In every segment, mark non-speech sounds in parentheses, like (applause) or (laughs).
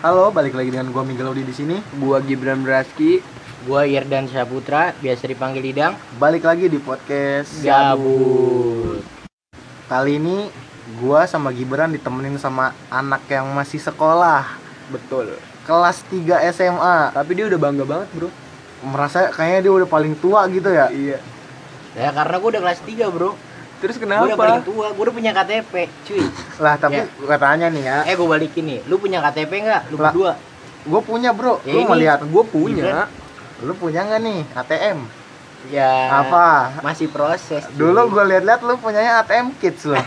Halo, balik lagi dengan gua Miguel Odi di sini. Gua Gibran Braski. Gua Irdan Saputra, biasa dipanggil Idang. Balik lagi di podcast Gabut. Kali ini gua sama Gibran ditemenin sama anak yang masih sekolah, Betul. kelas 3 SMA. Tapi dia udah bangga banget, Bro. Merasa kayaknya dia udah paling tua gitu ya. Iya. Ya karena gua udah kelas 3, Bro. Terus Gua udah kenapa? paling tua, gua udah punya KTP, cuy. Lah, tapi Ya. gua tanya nih ya. Eh, gua balikin nih. Lu punya KTP enggak? Lu Lah. berdua. Gua punya, Bro. Ya Lu mau lihat? Gua punya. Lu punya nggak nih ATM? Ya. Apa? Masih proses. cuy. Dulu gua lihat-lihat lu punyanya ATM Kids lo. (laughs)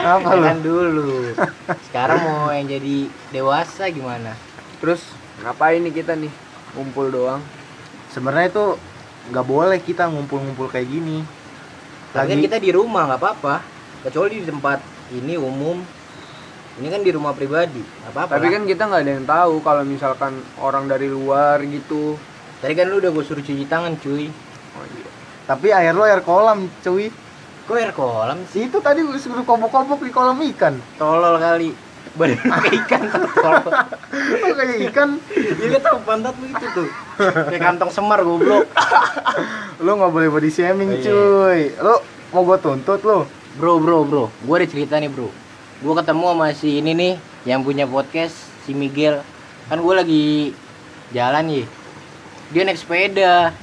Apa lu? kan dulu. (laughs) Sekarang mau yang jadi dewasa gimana? Terus ngapain nih kita nih? Ngumpul doang. Sebenarnya itu nggak boleh kita ngumpul-ngumpul kayak gini. Tapi kan kita di rumah nggak apa-apa. Kecuali di tempat ini umum. Ini kan di rumah pribadi, nggak apa-apa. Tapi lah. kan kita nggak ada yang tahu kalau misalkan orang dari luar gitu. tadi kan lu udah gua suruh cuci tangan, cuy. Oh iya. Tapi air lo air kolam, cuy. Kok air kolam sih? Itu tadi gua suruh kobok-kobok di kolam ikan. Tolol kali. Badan (laughs) kayak ikan. Lu kayak ikan. Kan tahu pantat lu itu tuh. Kayak kantong semar goblok. (laughs) Lu nggak boleh body shaming, Oh, iya. cuy. Lu mau gua tuntut lu. Bro, bro, bro. Gua ada cerita nih, bro. Gua ketemu sama si ini nih yang punya podcast, si Miguel. Kan gua lagi jalan ya. Dia naik sepeda.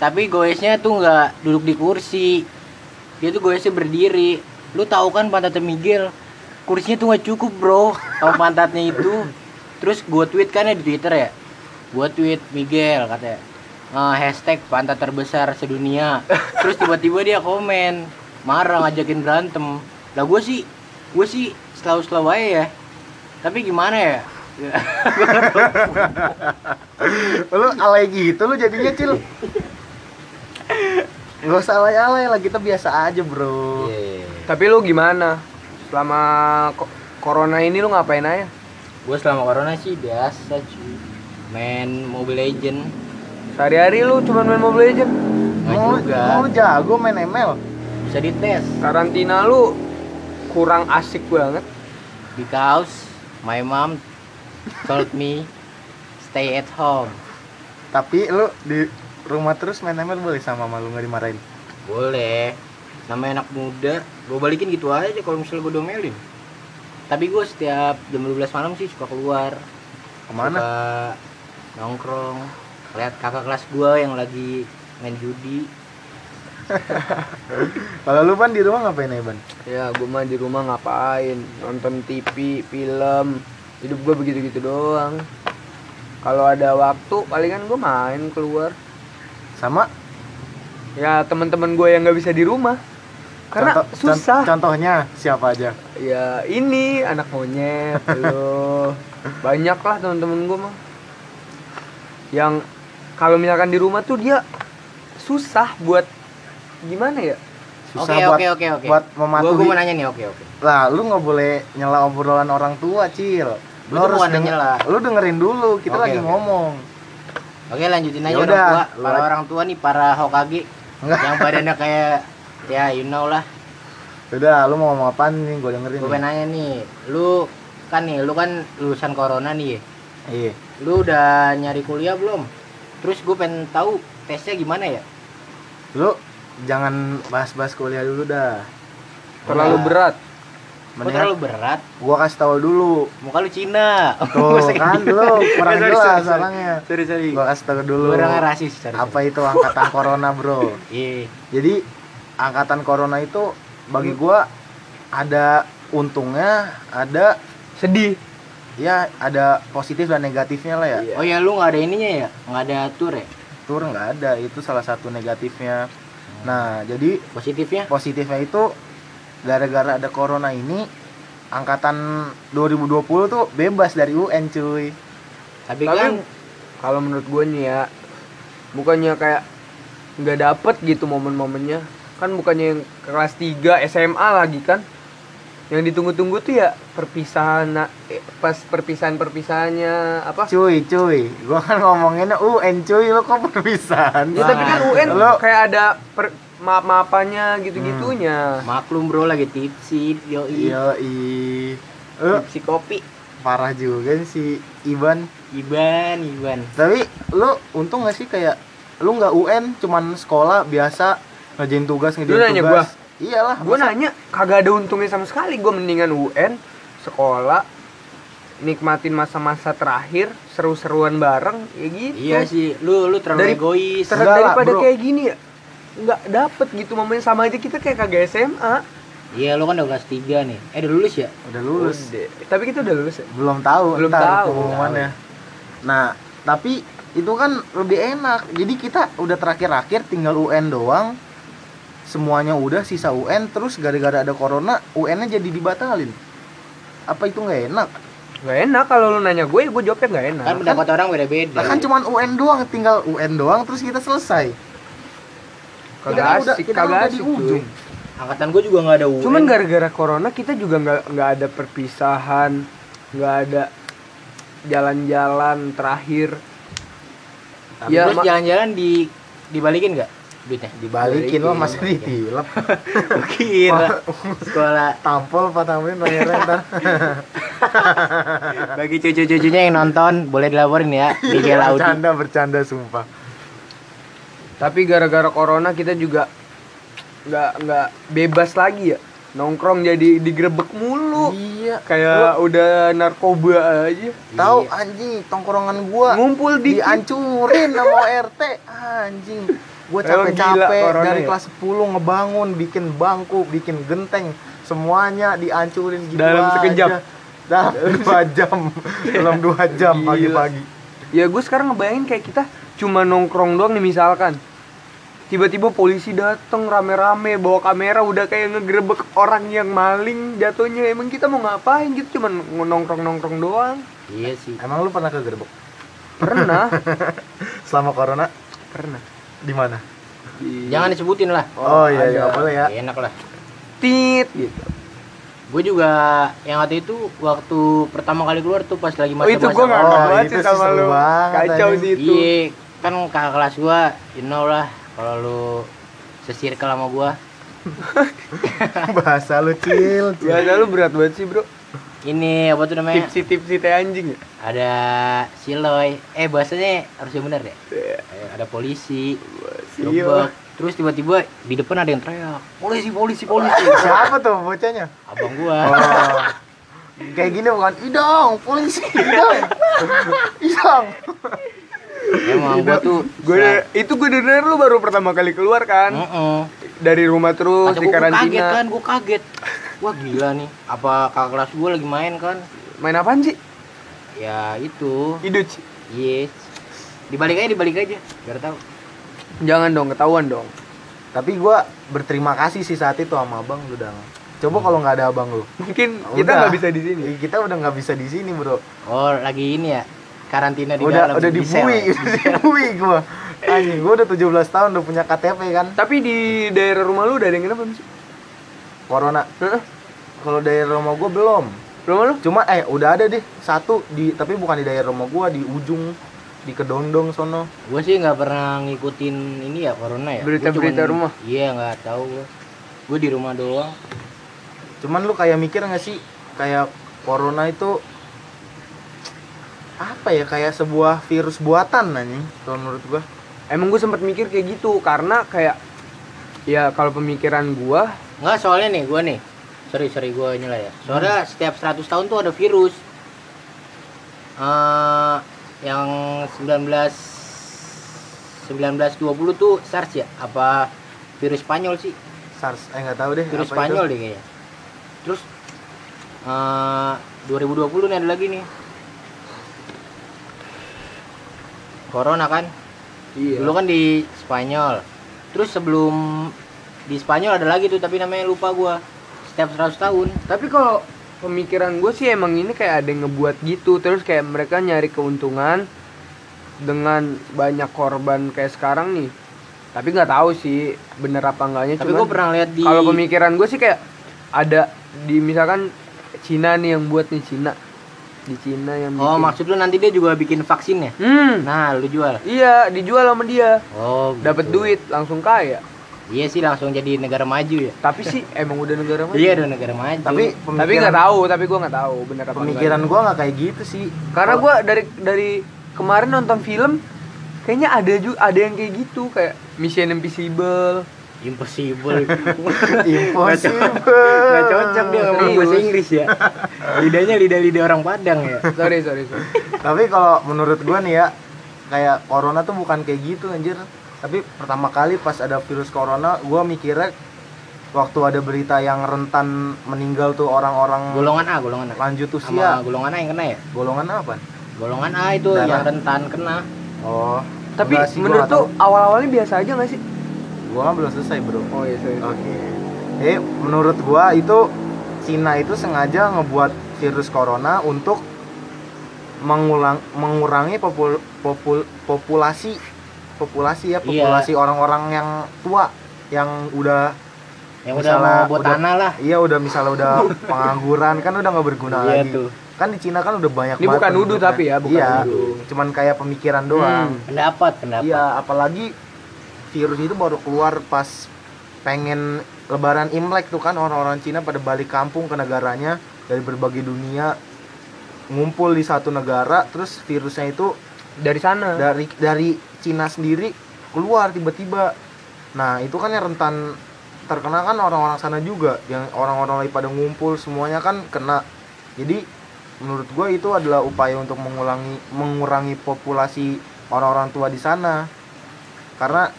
Tapi goesnya tuh nggak duduk di kursi. Dia tuh goesnya berdiri. Lu tahu kan pantatnya Miguel? Kursinya tuh nggak cukup, bro. Sama pantatnya itu. Terus gua tweet kan ya di Twitter ya. Gua tweet Miguel katanya. "Eh, hashtag pantat terbesar sedunia. Terus tiba-tiba dia komen marah ngajakin berantem. Lah gue sih, gue sih selalu-selalu aja ya. Tapi gimana ya? (laughs) Lu alay gitu lu jadinya, Cil. Gak usah alay-alay lah, kita biasa aja, bro. Tapi lu gimana? Selama ko- corona ini lu ngapain aja? Gue selama corona sih biasa cuy. Main Mobile Legend. Sehari-hari lu cuma main Mobile Legend. Nggak Mau, juga. mau jago main ML. Bisa dites. Karantina lu kurang asik banget. Because my mom told me stay at home. Tapi lu di rumah terus main ML boleh sama malu nggak dimarahin. Boleh. Namanya anak muda, gue balikin gitu aja kalau misalnya gue domelin. Tapi gue setiap jam 12 malam sih suka keluar. Ke mana? Suka nongkrong. Lihat kakak kelas gue yang lagi main judi. (laughs) Kalau lu ban di rumah ngapain ya, Ban? Ya, gua mah di rumah ngapain? Nonton TV, film. Hidup gua begitu-gitu doang. Kalau ada waktu, palingan gua main keluar. Sama Ya, teman-teman gue yang nggak bisa di rumah. Karena Contoh- con- susah. contohnya siapa aja? Ya, ini anak monyet, (laughs) lo. Banyak lah teman-teman gua mah. Yang kalau misalkan di rumah tuh dia susah buat gimana ya? Susah Oke buat oke oke oke. buat Gue mematuhi. gue mau nanya nih oke oke. Lah, lu nggak boleh nyela obrolan orang tua, Cil. Lu tuh bukan denger- nyela. Lu dengerin dulu, kita Oke, lagi oke. ngomong. Oke lanjutin aja Yaudah, orang tua. lu Para aja. orang tua nih para Hokage Enggak. yang badannya kayak ya you know lah. Udah, lu mau ngomong apaan nih? Gue dengerin. Gue nih. pengen nanya nih, lu kan nih, lu kan lulusan corona nih. ya. Iya. Lu udah nyari kuliah belum? Terus gue pengen tahu tesnya gimana ya? Lu jangan bahas-bahas kuliah dulu dah. Terlalu Enggak. berat. Mendingan terlalu berat? gua kasih tahu dulu. Muka lu Cina. Tuh, (laughs) kan lu kurang Sorry, jelas sorry, sorry. orangnya. Sorry sorry. Gua kasih tahu dulu. Orangnya rasis. Sorry, Apa itu angkatan corona, Bro? Iya. Jadi angkatan corona itu bagi gua ada untungnya, ada Sedih. ya ada positif dan negatifnya lah ya. Iya. Oh ya lu nggak ada ininya ya? Nggak ada tour ya? Tour nggak ada, itu salah satu negatifnya. Nah, jadi Positifnya? positifnya itu gara-gara ada corona ini angkatan 2020 tuh bebas dari UN cuy. Tapi, Tapi kan kalau menurut gue nih ya, bukannya kayak nggak dapet gitu momen-momennya. Kan bukannya yang kelas 3 SMA lagi kan. Yang ditunggu-tunggu tuh ya perpisahan eh, pas perpisahan-perpisahannya apa? Cuy, cuy. Gua kan ngomonginnya UN cuy, lu kok perpisahan? Ya tapi kan. UN Lo- kayak ada per, maaf-maafannya gitu-gitunya. maklum bro lagi tipsi yo Iya, i. Eh, tipsi kopi parah juga si Iban Iban, Iban. tapi lu untung gak sih kayak lu nggak UN cuman sekolah biasa ngerjain tugas ngerjain Lu nanya tugas iyalah gue masa- nanya kagak ada untungnya sama sekali gue mendingan UN sekolah nikmatin masa-masa terakhir seru-seruan bareng ya gitu Iya sih, lu lu terlalu Dari- egois. Ter- daripada bro. kayak gini ya nggak dapet gitu momennya sama aja kita kayak kagak SMA Iya, lu kan udah kelas 3 nih. Eh, udah lulus ya? udah lulus Udah. tapi kita udah lulus ya belum tahu Belum ntar tahu. pengumumannya nah tapi itu kan lebih enak jadi kita udah terakhir-akhir tinggal UN doang semuanya udah sisa UN terus gara-gara ada corona UN-nya jadi dibatalin. Apa itu nggak enak? Nggak enak kalau lu nanya gue gue jawabnya nggak enak. Kan pendapat orang beda-beda. lah kan cuman UN doang tinggal UN doang terus kita selesai. Kagak kan udah- asik kita kan kagak asik di ujung. Angkatan gue juga nggak ada UN. cuman gara-gara corona kita juga nggak nggak ada perpisahan nggak ada jalan-jalan terakhir. Tapi Ya, jalan-jalan di dibalikin nggak duitnya? dibalikin lo Balikin. masih ditilep Kira sekolah. Tampol pak tampilin bayarnya ntar. (laughs) Bagi cucu-cucunya yang nonton boleh dilaporin ya di Gela Audi. bercanda bercanda sumpah. Tapi gara-gara corona kita juga nggak nggak bebas lagi ya. Nongkrong jadi digrebek mulu. Iya. Kayak udah narkoba aja. Tahu anjing tongkrongan gua ngumpul di dihancurin sama RT anjing gue capek-capek dari ya? kelas 10 ngebangun bikin bangku bikin genteng semuanya dihancurin gitu Dalam aja. sekejap? dalam (laughs) dua jam. Dalam dua jam pagi-pagi. Ya gue sekarang ngebayangin kayak kita cuma nongkrong doang nih misalkan. Tiba-tiba polisi dateng rame-rame bawa kamera udah kayak ngegerebek orang yang maling jatuhnya. Emang kita mau ngapain? Gitu cuma nongkrong nongkrong doang. Iya sih. emang lu pernah ke gerbek pernah. (laughs) Selama corona? Pernah di mana Di- Jangan disebutin lah. oh, iya ada. iya nggak boleh ya Enak lah. tit gitu Gue juga yang waktu itu waktu pertama kali keluar tuh pas lagi oh itu masa-masa gue nggak Oh, banget itu sih sama lu kacau sih itu Iya, kan kakak kelas gua, you know lah kalau lu sesirkel sama gua. (laughs) bahasa lu cil cil. Bahasa lu berat banget sih bro Ini apa tuh namanya? Tipsi-tipsi teh anjing ya Ada siloy. Eh bahasanya harus yang benar deh. Eh, ada polisi. Gerbek. Terus tiba-tiba di depan ada yang teriak. Polisi, polisi, polisi. (laughs) siapa tuh bocahnya Abang gua. oh kayak gini bukan idong polisi idong (laughs) idong Emang gua tuh Gue itu gue denger lu baru pertama kali keluar kan Heeh. dari rumah terus Kata di gua, gua kaget karantina. kan, gua kaget. Wah gila nih. Apa kakak kelas gua lagi main kan? Main apaan sih? Ya itu. Iduc. Yes. Dibalik aja, dibalik aja. Biar tahu. Jangan dong, ketahuan dong. tapi gua berterima kasih sih saat itu sama abang lu dang coba kalau nggak ada abang lu Mungkin (laughs) kita Udah. nggak bisa di sini. Kita udah nggak bisa di sini bro Oh, lagi ini ya. Karantina di udah dalam. udah di udah (laughs) dibui gua anjing gua udah 17 tahun udah punya KTP kan Tapi di daerah rumah lu udah ada yang kenapa sih? Corona Heeh. kalau daerah rumah gua belum Rumah lu? cuma eh udah ada deh satu di tapi bukan di daerah rumah gua di ujung di kedondong sono Gue sih nggak pernah ngikutin ini ya corona ya. Gua Berita-berita cuman- rumah? Iya nggak tahu gue. Gue di rumah doang. cuman lu kayak mikir nggak sih kayak corona itu apa ya kayak sebuah virus buatan anjing kalau menurut gua Emang gue sempat mikir kayak gitu karena kayak ya kalau pemikiran gua Nggak soalnya nih gue nih. Sorry sorry gue nyela ya. Soalnya setiap 100 tahun tuh ada virus. eh yang 19 1920 tuh SARS ya? Apa virus Spanyol sih? SARS eh nggak tahu deh Virus apa Spanyol itu. deh kayaknya. Terus eh 2020 nih ada lagi nih. Corona kan? iya. Dulu kan di Spanyol. Terus sebelum di Spanyol ada lagi tuh tapi namanya lupa gua. Setiap 100 tahun. Tapi kalau pemikiran gue sih emang ini kayak ada yang ngebuat gitu terus kayak mereka nyari keuntungan dengan banyak korban kayak sekarang nih. Tapi nggak tahu sih bener apa enggaknya. Tapi gua pernah lihat di kalau pemikiran gue sih kayak ada di misalkan Cina nih yang buat nih Cina di Cina yang Oh, bikin. maksud lu nanti dia juga bikin vaksin ya? Hmm. Nah, lu jual. Iya, dijual sama dia. Oh, Dapat gitu. duit langsung kaya. Iya sih langsung jadi negara maju ya. Tapi sih emang udah negara maju. Iya udah negara maju. Tapi Tapi pemikiran, nggak tahu, tapi gua nggak tahu bener apa pemikiran gua nggak kayak gitu sih. Karena gua dari dari kemarin nonton film kayaknya ada juga ada yang kayak gitu kayak Mission Impossible. impossible. (laughs) impossible. Gak cocok dia ngomong Serius. bahasa Inggris ya. Lidahnya lidah-lidah orang Padang ya. Sorry, sorry, sorry. Tapi kalau menurut gua nih ya, kayak corona tuh bukan kayak gitu anjir. Tapi pertama kali pas ada virus corona, gua mikirnya waktu ada berita yang rentan meninggal tuh orang-orang Golongan A, golongan A. lanjut Sama usia. golongan A yang kena ya? Golongan apa? Golongan A itu Darah. yang rentan kena. Oh. Tapi sih, gua menurut tuh awal-awalnya biasa aja gak sih? gua kan belum selesai, Bro. Oh iya, sorry. Oke. Eh, menurut gua itu Cina itu sengaja ngebuat virus corona untuk mengulang mengurangi popul, popul, populasi populasi ya Iya. populasi orang-orang yang tua yang udah Yang udah Misalnya mau buat udah- tanah lah. iya udah misalnya udah (laughs) pengangguran kan udah nggak berguna Iya lagi tuh. kan di Cina kan udah banyak Ini banget bukan nuduh tapi ya, bukan iya nuduh. cuman kayak pemikiran doang Hmm. Pendapat, pendapat. Iya, apalagi virus itu baru keluar pas pengen lebaran Imlek tuh kan orang-orang Cina pada balik kampung ke negaranya dari berbagai dunia ngumpul di satu negara terus virusnya itu Dari sana. dari dari Cina sendiri keluar tiba-tiba. Nah, itu kan yang rentan terkena kan orang-orang sana juga yang orang-orang lagi pada ngumpul semuanya kan kena. Jadi menurut gue itu adalah upaya untuk mengulangi mengurangi populasi orang-orang tua di sana. Karena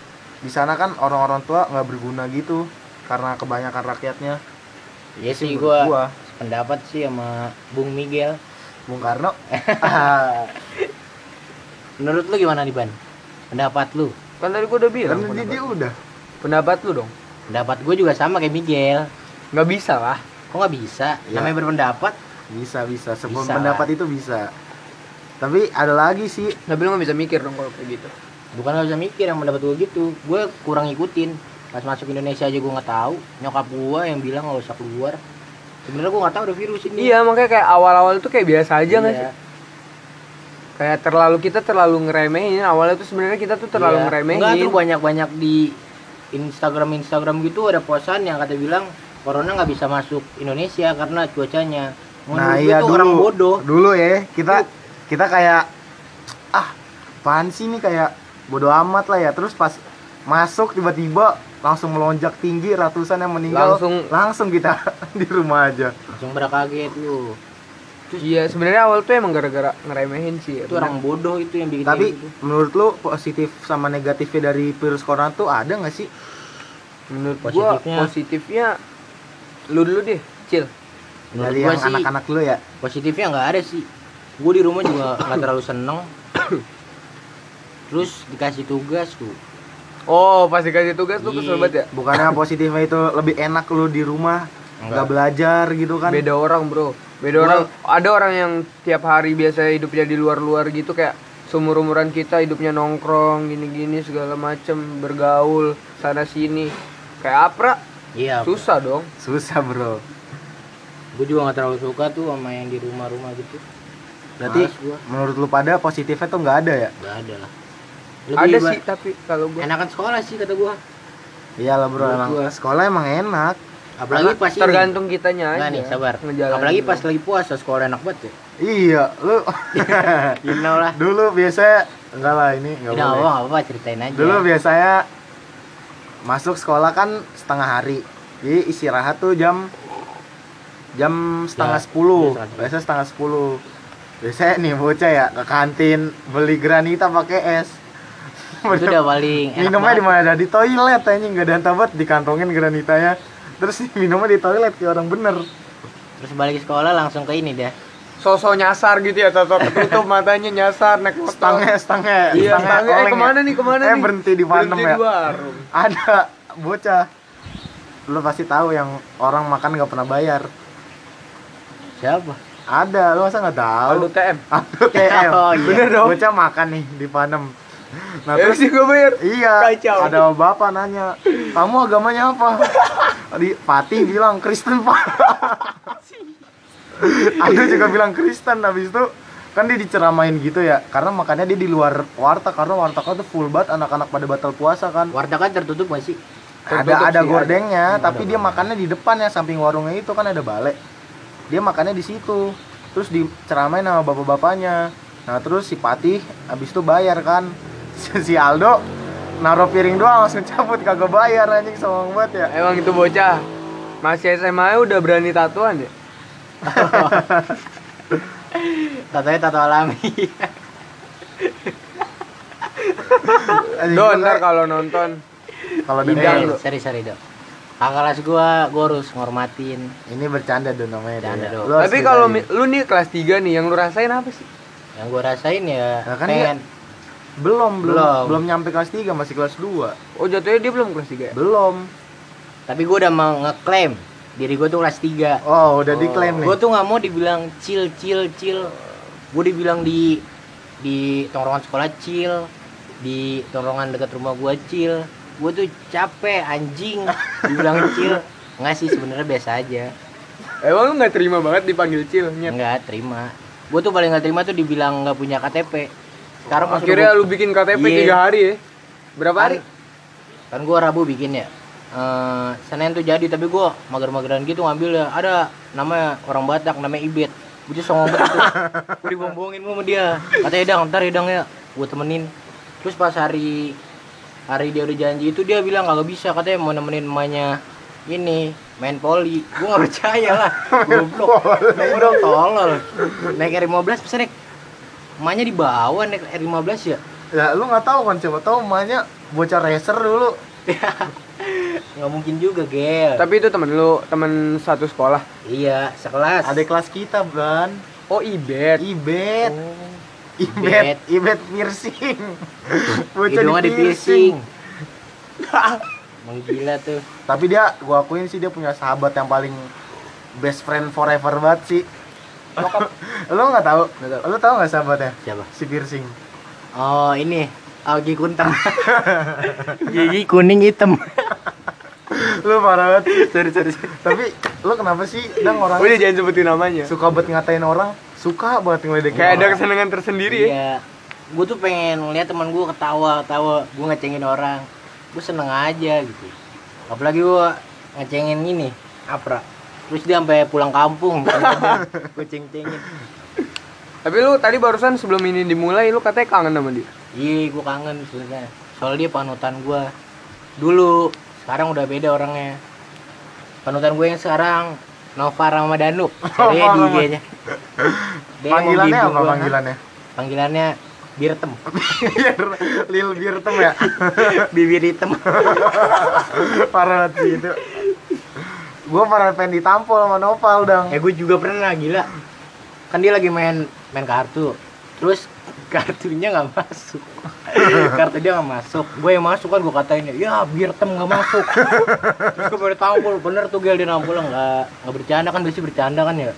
di sana kan orang-orang tua nggak berguna gitu karena kebanyakan rakyatnya. Iya sih gua gua. pendapat sih sama Bung Miguel. Bung Karno (laughs) (laughs) Menurut lu gimana nih, Ban? Pendapat lu? Kan tadi gua udah bilang. kan dia, udah pendapat lu dong. Pendapat gue juga sama kayak Miguel. Nggak bisa lah. Kok nggak bisa? Ya. Namanya berpendapat. bisa bisa sebelum Bisa. pendapat itu bisa. Tapi ada lagi sih Tapi lu nggak bisa mikir dong kalau kayak gitu. Bukan nggak bisa mikir yang pendapat gue gitu. Gue kurang ngikutin. Pas masuk Indonesia aja gue nggak tahu. Nyokap gue yang bilang nggak usah keluar. Sebenarnya gue nggak tahu ada virus ini. Iya, makanya kayak awal-awal itu kayak biasa aja nggak Iya. sih? Kayak terlalu kita terlalu ngeremehin. Awalnya tuh sebenarnya kita tuh terlalu Iya. ngeremehin. Enggak tuh banyak-banyak di Instagram Instagram gitu ada posan yang kata bilang corona nggak bisa masuk Indonesia karena cuacanya. Menurut Nah iya dulu orang bodoh. Dulu ya kita kita kayak ah apaan sih nih kayak bodoh amat lah ya Terus pas masuk tiba-tiba langsung melonjak tinggi ratusan yang meninggal Langsung- langsung kita (laughs) di rumah aja Langsung pada kaget lu. Iya, sebenarnya awal tuh emang gara-gara ngeremehin sih. ya, Itu orang bodoh itu yang bikin Tapi gitu. menurut lu positif sama negatifnya dari virus corona tuh ada nggak sih? Menurut gua Positifnya- positifnya lu dulu deh, Cil. Menurut dari gua yang sih anak-anak lu ya? positifnya nggak ada sih. Gue di rumah juga nggak terlalu seneng. (coughs) Terus dikasih tugas tuh. Oh, pas dikasih tugas tuh Iya. kesel banget ya. Bukannya positifnya itu lebih enak lu di rumah nggak Enggak. belajar gitu kan? Beda orang, Bro. Beda Gua- orang. Ada orang yang tiap hari biasa hidupnya di luar-luar gitu kayak seumur-umuran kita hidupnya nongkrong gini-gini segala macem bergaul sana sini kayak apra Iya. susah dong Susah bro. Gue juga nggak terlalu suka tuh sama yang di rumah-rumah gitu. Berarti menurut lu pada positifnya tuh nggak ada ya? Nggak ada lah. ada sih tapi kalau gua Enakan sekolah sih kata gua. Iya lah bro, Menurut emang gua. sekolah emang enak. Apalagi pas ini. tergantung kitanya aja Enggak nih, sabar. ngejalanin. Apalagi pas lagi puasa sekolah enak banget ya. Iya, lu (laughs) You know lah. dulu biasanya enggak lah ini enggak boleh. apa apa ceritain aja. Dulu biasanya masuk sekolah kan setengah hari. Jadi istirahat tuh jam jam setengah Ya, sepuluh. ya, setengah Biasa setengah sepuluh. Biasanya nih bocah ya ke kantin beli granita pakai es. itu udah paling (laughs) enak minumnya di mana? Di toilet aja nggak ada tabat dikantongin granitanya. Terus minumnya di toilet kayak orang bener. Terus balik sekolah langsung ke ini dah. sosok nyasar gitu ya sosok (laughs) ketutup matanya nyasar naik motor Stangnya, stangnya, iya stangnya eh ke mana nih ke mana eh, nih berhenti di panem Berhenti ya. di warung Ada bocah. Lu pasti tahu yang orang makan nggak pernah bayar. Siapa? Ada, lu masa nggak tahu? Aldo TM Aduh, TM. (laughs) Oh, iya. Bener dong. Bocah makan nih di panem. Nah, eh terus sih gue bayar iya, Kacau. ada bapak nanya, "Kamu agamanya apa?" (laughs) Di Fatih bilang Kristen, Pak. (laughs) Ada juga bilang Kristen habis itu kan dia diceramain gitu ya karena makannya dia di luar warteg karena warteg tuh full banget anak-anak pada batal puasa kan Warteg kan tertutup gak sih? ada Tertutup ada sih, gordengnya Hmm, tapi ada dia balai. makannya di depan ya samping warungnya itu kan ada balai dia makannya di situ terus diceramain sama bapak-bapaknya nah terus si Patih habis itu bayar kan (laughs) si Aldo naruh piring doang langsung cabut kagak bayar anjing sombong banget ya Emang itu bocah masih SMA udah berani tatuan ya? (laughs) Tatonya tato alami. Do ntar kalau nonton kalau sorry sorry dok. Kakak kelas gua, gua harus ngormatin. ini bercanda dong namanya Bercanda, harus Tapi kalau lu nih kelas 3 nih yang lu rasain apa sih? Yang gua rasain ya, Nah, kan pengen belum belum Belum. belum nyampe kelas 3 masih kelas 2 Oh jatuhnya dia belum kelas 3 ya? belum tapi gua udah mau ngeklaim diri gua tuh kelas 3. oh udah Oh. diklaim nih Gua tuh nggak mau dibilang chill chill chill. Gua dibilang di di tongkrongan sekolah chill, di tongkrongan dekat rumah gua chill. Gua tuh capek anjing (laughs) dibilang chill. Enggak sih sebenarnya biasa aja. Emang lu gak terima banget dipanggil Cil? Nyet? Enggak terima. Gua tuh paling nggak terima tuh dibilang nggak punya KTP. Sekarang Akhirnya udah lu bikin KTP Iya. 3 hari ya? Berapa hari? kan gua Rabu bikin ya. Eh Senin tuh jadi tapi gua mager-mageran gitu ngambil ya. Ada namanya orang Batak namanya Ibet. Tuh songong banget tuh. Gue dibombongin sama dia. Katanya dang ntar ya dang ya. Gue temenin. Terus pas hari hari dia udah janji itu dia bilang kagak bisa. Katanya mau nemenin emaknya ini main poli. Gue nggak percaya lah. (laughs) Goblok. Dong tolol. Naik R15 bisa naik emaknya di bawah naik R15 ya? Ya lu nggak tahu kan coba tahu emaknya bocah racer dulu. Nggak mungkin juga gel. Tapi itu temen lu, temen satu sekolah. iya sekelas. Ada kelas kita kan Oh Ibet. ibet. Oh. ibet. Ibet. Piercing (laughs) bocah di piercing piercing (laughs) Emang gila tuh. Tapi dia gua akuin sih dia punya sahabat yang paling best friend forever banget sih lu (laughs) nggak tahu? Nggak tahu. lu tahu nggak sahabatnya? Siapa? Si piercing. Oh ini. Algi Kuntam (laughs) gigi kuning hitam. (laughs) Lu parah banget. Sih. sorry sorry. Tapi lu kenapa sih? Dang orang Udah jangan sebutin namanya. suka banget ngatain orang. Suka banget ngeledekin Kayak ada kesenangan tersendiri ya. iya. Gue tuh pengen ngeliat teman gue ketawa ketawa. Gue ngecengin orang. Gue seneng aja gitu. Apalagi gue ngecengin ini Apra terus dia sampai pulang kampung (laughs) gue ceng-cengin Tapi lu tadi barusan sebelum ini dimulai lu katanya kangen sama dia. Iya, gue kangen sebenarnya. Soalnya dia panutan gue dulu. Sekarang udah beda orangnya. Panutan gue yang sekarang Nova Ramadhanu. Cari di IG-nya. Dia panggilannya apa gua. panggilannya Panggilannya Birtem. (laughs) lil biar tem ya (laughs) Bibir hitam. parah banget sih itu gua parah pengen ditampol sama Noval dong eh gue juga pernah gila. Kan dia lagi main main kartu. Terus kartunya nggak masuk. (laughs) Kartu dia nggak masuk. Gue yang masuk kan gue katain ya Birtem nggak masuk. Terus gue baru tampol bener tuh gel dia nampol nggak nggak bercanda kan biasanya bercanda kan ya.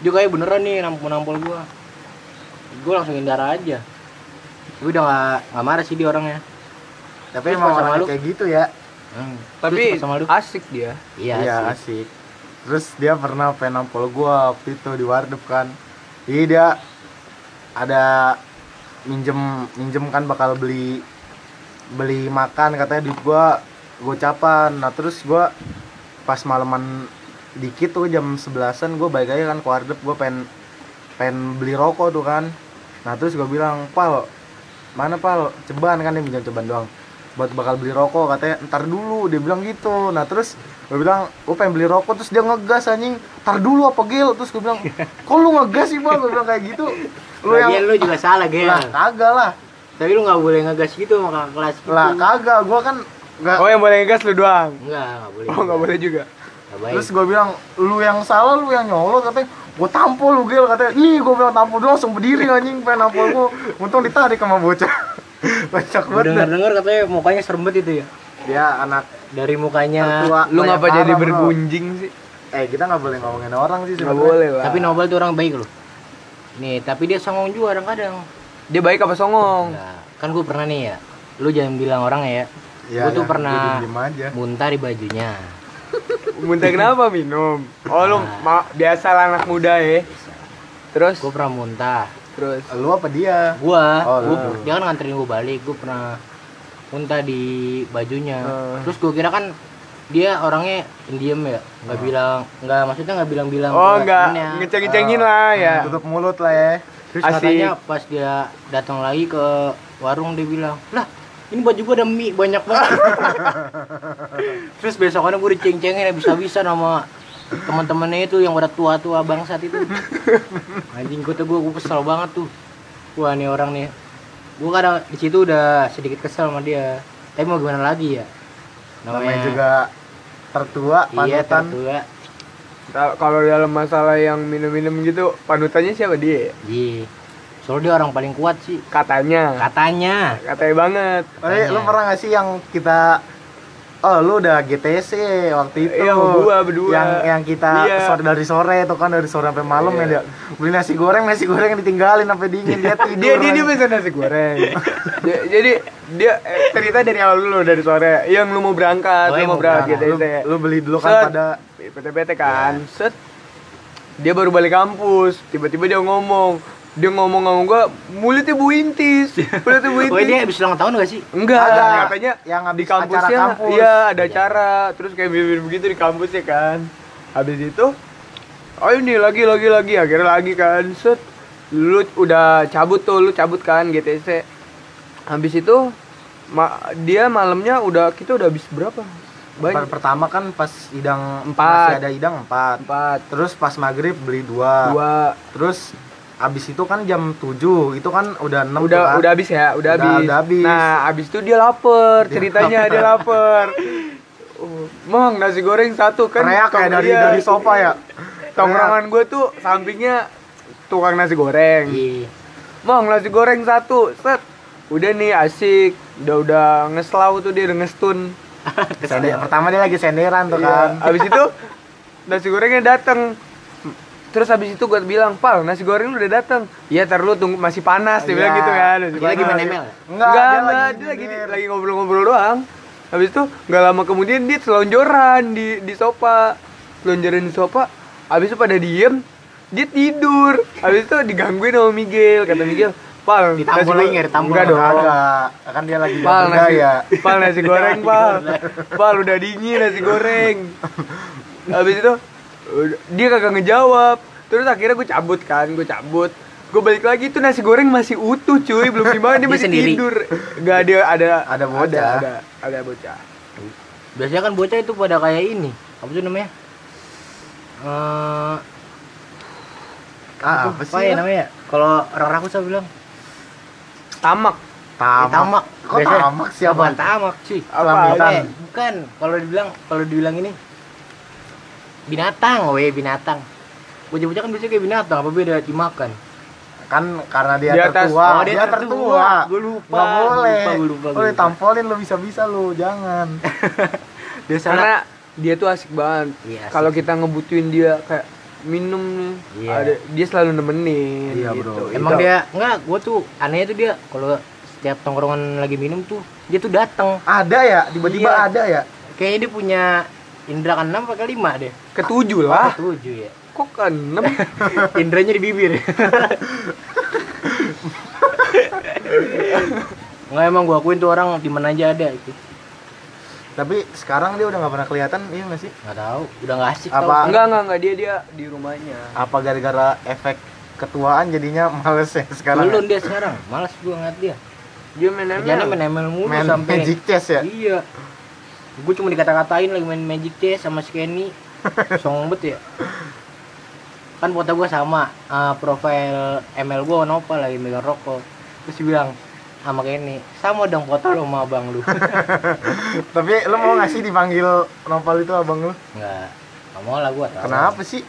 Dia kayak beneran nih nampol nampol gue. Gue langsung hindar aja. Gue udah nggak nggak marah sih dia orangnya. tapi Terus emang sama lu? kayak gitu ya Hmm. Tapi sama lu? asik dia. Iya sih. asik terus dia pernah pengen nampol gua waktu itu di Wardep kan jadi dia ada minjem minjem kan bakal beli beli makan katanya duit gua gocapan nah terus gua pas malaman dikit tuh jam sebelasan gua balik aja kan ke Wardep gua pengen pengen beli rokok tuh kan nah terus gua bilang pal mana pal ceban kan dia minjem ceban doang buat bakal beli rokok katanya ntar dulu dia bilang gitu nah terus gue bilang gue pengen beli rokok terus dia ngegas anjing ntar dulu apa gil terus gue bilang kok lu ngegas sih bang gue bilang kayak gitu lu yang lu juga salah gel. lah kagak lah Tapi lu nggak boleh ngegas gitu sama kakak kelas gitu. lah kagak gue kan nggak Oh yang boleh ngegas lu doang. Enggak, nggak boleh. Oh nggak boleh juga. Baik. terus gue bilang lu yang salah lu yang nyolot katanya gue tampol lu gil katanya nih gue bilang tampol dulu langsung berdiri anjing pengen nampol gue untung ditarik sama bocah (laughs) (laughs) kocak Gue banget dah. denger-denger katanya mukanya serem banget itu ya. dia anak Dari mukanya. tertua Lu ngapa jadi darah, bro. bergunjing sih? eh kita nggak boleh ngomongin orang sih Nggak sebenarnya boleh lah. Tapi Nobel tuh orang baik loh. Nih, tapi dia songong juga kadang-kadang. dia baik apa songong? Nah, kan gue pernah nih ya. Lu jangan bilang orang ya. Ya, Gua tuh ya, pernah- Muntah di bajunya. Muntah kenapa minum? Oh lu Nah. ma- biasa anak muda ya. Terus Gue pernah muntah. Terus lu apa dia Gua, Oh, gua- lu. dia kan nganterin gue balik. Gue pernah muntah di bajunya Hmm. terus gue kira kan dia orangnya diem ya nggak bilang nggak maksudnya nggak bilang-bilang Oh, temennya. ngeceng-ngecengin Oh, lah ya. tutup mulut lah ya terus Asik. katanya pas dia datang lagi ke warung dia bilang lah ini baju gua ada mie banyak banget (laughs) terus besokannya gue diceng-cengin habis-habisan sama teman-temannya itu yang pada tua-tua bangsat itu. Anjing gue tuh gue kesel banget tuh. Wah nih orang nih. Gue kadang di situ udah sedikit kesel sama dia. Tapi mau gimana lagi ya? Namanya juga tertua iya panutan. tertua. Kal- Kalau dalam masalah yang minum-minum gitu, panutannya siapa dia? iya. Soalnya dia orang paling kuat sih. Katanya. katanya. Katanya banget. lu Katanya. pernah gak sih yang kita Oh lu udah GTC waktu itu Iya, gua berdua. Yang yang kita Iya. sore dari sore itu kan dari sore sampai malam Iya. ya dia Beli nasi goreng, nasi goreng ditinggalin sampai dingin Dia (laughs) tidur Dia dia dia pesan nasi goreng. (laughs) Dia- Jadi dia eh, cerita dari awal dulu dari sore. Yang lu mau berangkat, Oh, lu yang mau berangkat berangkat. gitu. lu, lu beli dulu kan Set. pada PT-PT kan. Set. Dia baru balik kampus, tiba-tiba dia ngomong, dia ngomong ngomong gua mulutnya Bu Intis. Mulutnya Bu (laughs) oh dia Intis. habis ulang tahun gak sih? Enggak, Ada. katanya Yang habis di kampusnya acara kampus. iya ada acara, terus kayak mirip begitu di kampus ya kan. Habis itu oh ini lagi lagi lagi. Akhirnya lagi kan. Set. Lu udah cabut tuh lu cabut kan GTC habis itu ma- dia malamnya udah kita udah habis berapa? Banyak. pertama kan pas idang Empat. masih ada idang empat. Empat. Terus pas maghrib beli dua, dua. Terus abis itu kan jam 7 itu kan udah enam udah kan. udah habis ya? Udah Udah- habis. udah habis. nah habis itu dia lapar Dia ceritanya dia lapar. (laughs) Mang nasi goreng satu kan teriak kayak dari iya. dari sofa ya? Tongkrongan gue tuh sampingnya tukang nasi goreng. Mang nasi goreng satu set. Udah nih asik. Udah udah ngeslau tuh dia udah ngestun. (laughs) Sender, pertama dia lagi senderan tuh kan. Iya. abis itu (laughs) nasi gorengnya dateng terus habis itu gue bilang pal nasi goreng udah dateng iya ntar lu tunggu masih panas dia Iya. bilang gitu kan masih Dia lagi main ML enggak, Enggak, dia enggak, lagi dia lagi ngobrol-ngobrol doang. Habis itu nggak lama kemudian dia selonjoran di di sofa. Selonjoran di sofa. Habis itu pada diem, dia tidur. Habis itu digangguin sama Miguel, kata Miguel, "Pal, Ditampol lagi nggak ditampol? Enggak dong. Kagak, kan dia lagi Pal nasi, ya. pal nasi goreng, (laughs) pal. Pal udah dingin nasi goreng. Habis itu dia kagak ngejawab. Terus akhirnya gue cabut kan, gue cabut. Gue balik lagi tuh nasi goreng masih utuh cuy, belum (laughs) dimakan dia Dia masih sendiri? tidur. Gak ada ada Ada bocah. Ada, ada, ada bocah. biasanya kan bocah itu pada kayak ini apa tuh namanya Eh, Ah, apa sih? apa ya namanya kalau orang rakus saya bilang Tamak. Tamak. Ya, tamak Kok Biasanya- tamak sih, Abang? tamak sih Apa? Eh, bukan kalau dibilang kalau dibilang ini binatang weh binatang bocah-bocah kan biasanya kayak binatang apa beda dimakan Kan karena dia Di atas- tertua. oh, dia dia tertua. tertua. Gua lupa, Nggak boleh. lupa, gua lupa, gua Oh, lupa. ditampolin lu bisa-bisa lu, jangan. (laughs) biasanya Karena dia tuh asik banget. Iya, Kalau kita ngebutuhin dia kayak minum nih, Iya. ada dia selalu nemenin Iya, gitu. bro. emang Itu- dia enggak gua tuh anehnya tuh dia kalau setiap tongkrongan lagi minum tuh dia tuh datang Ada ya, tiba-tiba Iya. ada ya. kayaknya dia punya indra keenam apa kelima deh ketujuh oh, lah. ketujuh ya Kok keenam? (laughs) indranya di bibir Nggak emang gua akuin tuh orang di mana aja ada itu. Tapi sekarang dia udah nggak pernah kelihatan, iya nggak sih? Nggak tahu, udah nggak asik Apa? tau. enggak, enggak, enggak dia dia di rumahnya. Apa gara-gara efek ketuaan jadinya males ya sekarang? Belum dia sekarang, malas gua ngeliat dia. Dia main Kerjanya ML. main ML mulu Main sampai Magic Chess ya? Iya. Gue cuma dikata-katain lagi main Magic Chess sama si Kenny. Song bet ya. Kan foto gua sama eh, profil ML gua Nopal lagi megang rokok. Terus dia bilang sama Kenny, sama dong foto lo sama abang lu. (laughs) Tapi lu mau nggak sih dipanggil Nopal itu abang lu? Enggak. Enggak mau lah gua. tolol. Kenapa sih?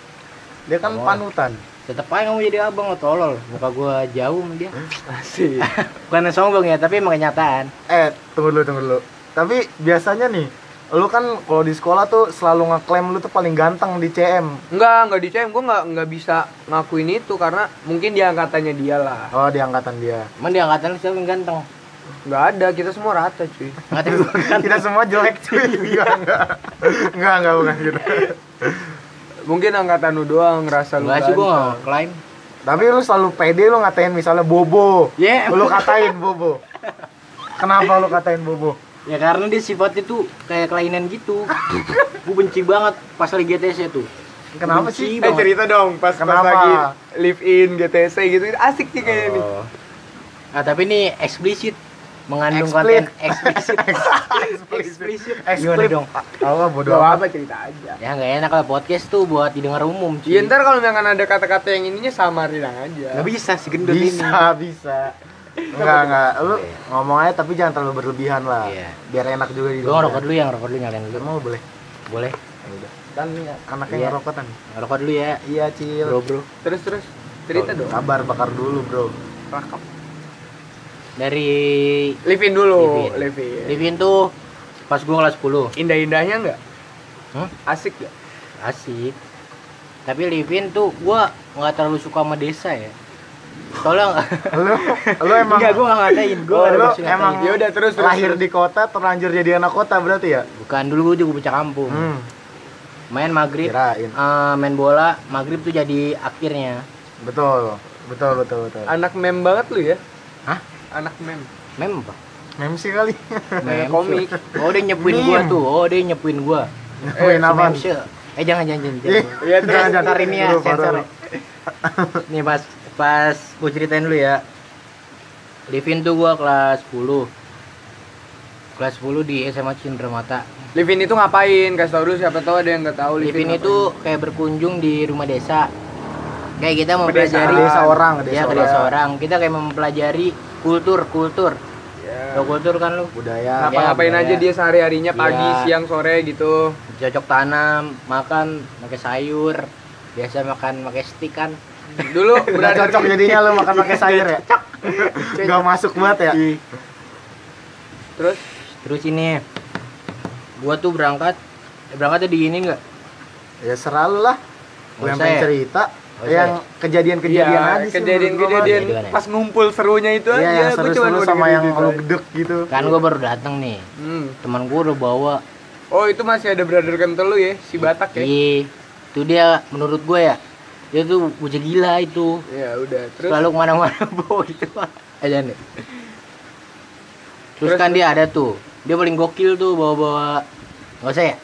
Dia kan Nggak panutan. Tetep aja nggak mau jadi abang lo tolol. Muka gua jauh sama dia. (laughs) Asik. (laughs) Bukan sombong ya, tapi emang kenyataan. Eh, tunggu dulu, tunggu dulu. Tapi biasanya nih, lu kan kalau di sekolah tuh selalu ngeklaim lu tuh paling ganteng di CM. Enggak, enggak di CM, gue enggak enggak bisa ngakuin itu karena mungkin dia angkatannya dia lah. Oh, di angkatan dia. Emang dia angkatan lu siapa yang ganteng? Enggak ada, kita semua rata, cuy. (laughs) Kita semua jelek cuy. (laughs) Enggak, enggak. Enggak, enggak bukan gitu. Mungkin angkatan lu doang ngerasa lu Enggak sih gua ganteng. nggak klaim. Tapi lu selalu pede lu ngatain misalnya Bobo. Ya, Lu katain Bobo. Kenapa lu katain Bobo? Ya karena dia sifatnya tuh kayak kelainan gitu. gue benci banget pas lagi GTC tuh. Kenapa Benci sih? Eh banget. cerita dong pas pas Kenapa? lagi live in GTC gitu asik sih kayaknya nih. Oh. Nah, tapi ini eksplisit mengandung Explit. konten eksplisit. (laughs) eksplisit. Gimana dong? Tahu ah, bodo Gak amat. apa cerita aja. Ya nggak enak lah podcast tuh buat didengar umum. cuy. Iya ntar kalau misalkan ada kata-kata yang ininya samarin aja. Nggak bisa si gendut ini. Bisa, bisa. Enggak, enggak. Lu ngomong aja tapi jangan terlalu berlebihan lah. Iya. Biar enak juga di Gue ngerokok dulu ya, ngerokok dulu nyalain dulu. Mau boleh. Boleh. Ya udah. Kan nih anaknya Iya. ngerokok kan. Ngerokok dulu ya. Iya, Cil. Bro, bro. Terus terus cerita dong. Sabar bakar dulu, Bro. Rakap. Dari Live in dulu, Live in. live in. Livin tuh pas gue kelas 10. Indah-indahnya enggak? Hah? Asik gak? Asik. Tapi Livin tuh gua nggak terlalu suka sama desa ya. Soalnya Lu lu emang enggak gua nggak ngatain, gua ada lu maksud ngatain. emang Ya udah terus terus. lahir terus. di kota terlanjur jadi anak kota berarti ya? Bukan dulu gua juga bocah kampung. Hmm. Main maghrib, Kirain. eh, main bola, maghrib tuh jadi akhirnya. Betul. Betul, betul, betul. Anak mem banget lu ya? Hah? Anak mem. Mem apa? Mem sih kali. Mem komik. Oh dia nyepuin gua Meme. tuh. Oh dia nyepuin gua. Main Si apa? Mem Sye. Eh jangan jangan jangan. Jangan. Iya, terus. jangan, jangan. Ntar ini ya sensor. baru. Nih pas pas gua ceritain dulu ya. Livin tuh gua kelas 10. Kelas 10 di SMA Cindramata. Live in itu ngapain? Kasih tau dulu siapa tahu ada yang nggak tahu live in Livin itu kayak berkunjung di rumah desa. Kayak kita Pedesaan. mempelajari Desa orang, ya desa ke orang. desa orang. Kita kayak mempelajari kultur, kultur. Ya. Tau kultur kan lu? Budaya. Ngapa-ngapain Ya, aja budaya. dia sehari-harinya pagi, Iya. siang, sore gitu. Cocok tanam, makan pakai sayur. Biasa makan pakai stik kan. Dulu Udah cocok jadinya lu makan pakai sayur ya? Gak masuk banget ya? Terus Terus ini gua tuh berangkat eh, berangkatnya di ini enggak? Ya serah lu lah. Nggak yang pengen ya? cerita Nggak usah yang kejadian-kejadian Iya, aja sih kejadian-kejadian Jadi ya? pas ngumpul serunya itu Iya, aja. yang Gua cuma seru-seru mau sama yang lu gedek gitu. Kan gua baru datang nih. Hmm. Teman gua udah bawa Oh, itu masih ada brother kental lu ya, si Batak ya. Iya, itu dia menurut gue ya, dia tuh bocah gila itu. Ya udah, terus Selalu ke mana-mana (laughs) bawa gitu aja nih. Terus, Terus, kan dia ada tuh, dia paling gokil tuh bawa-bawa nggak usah ya?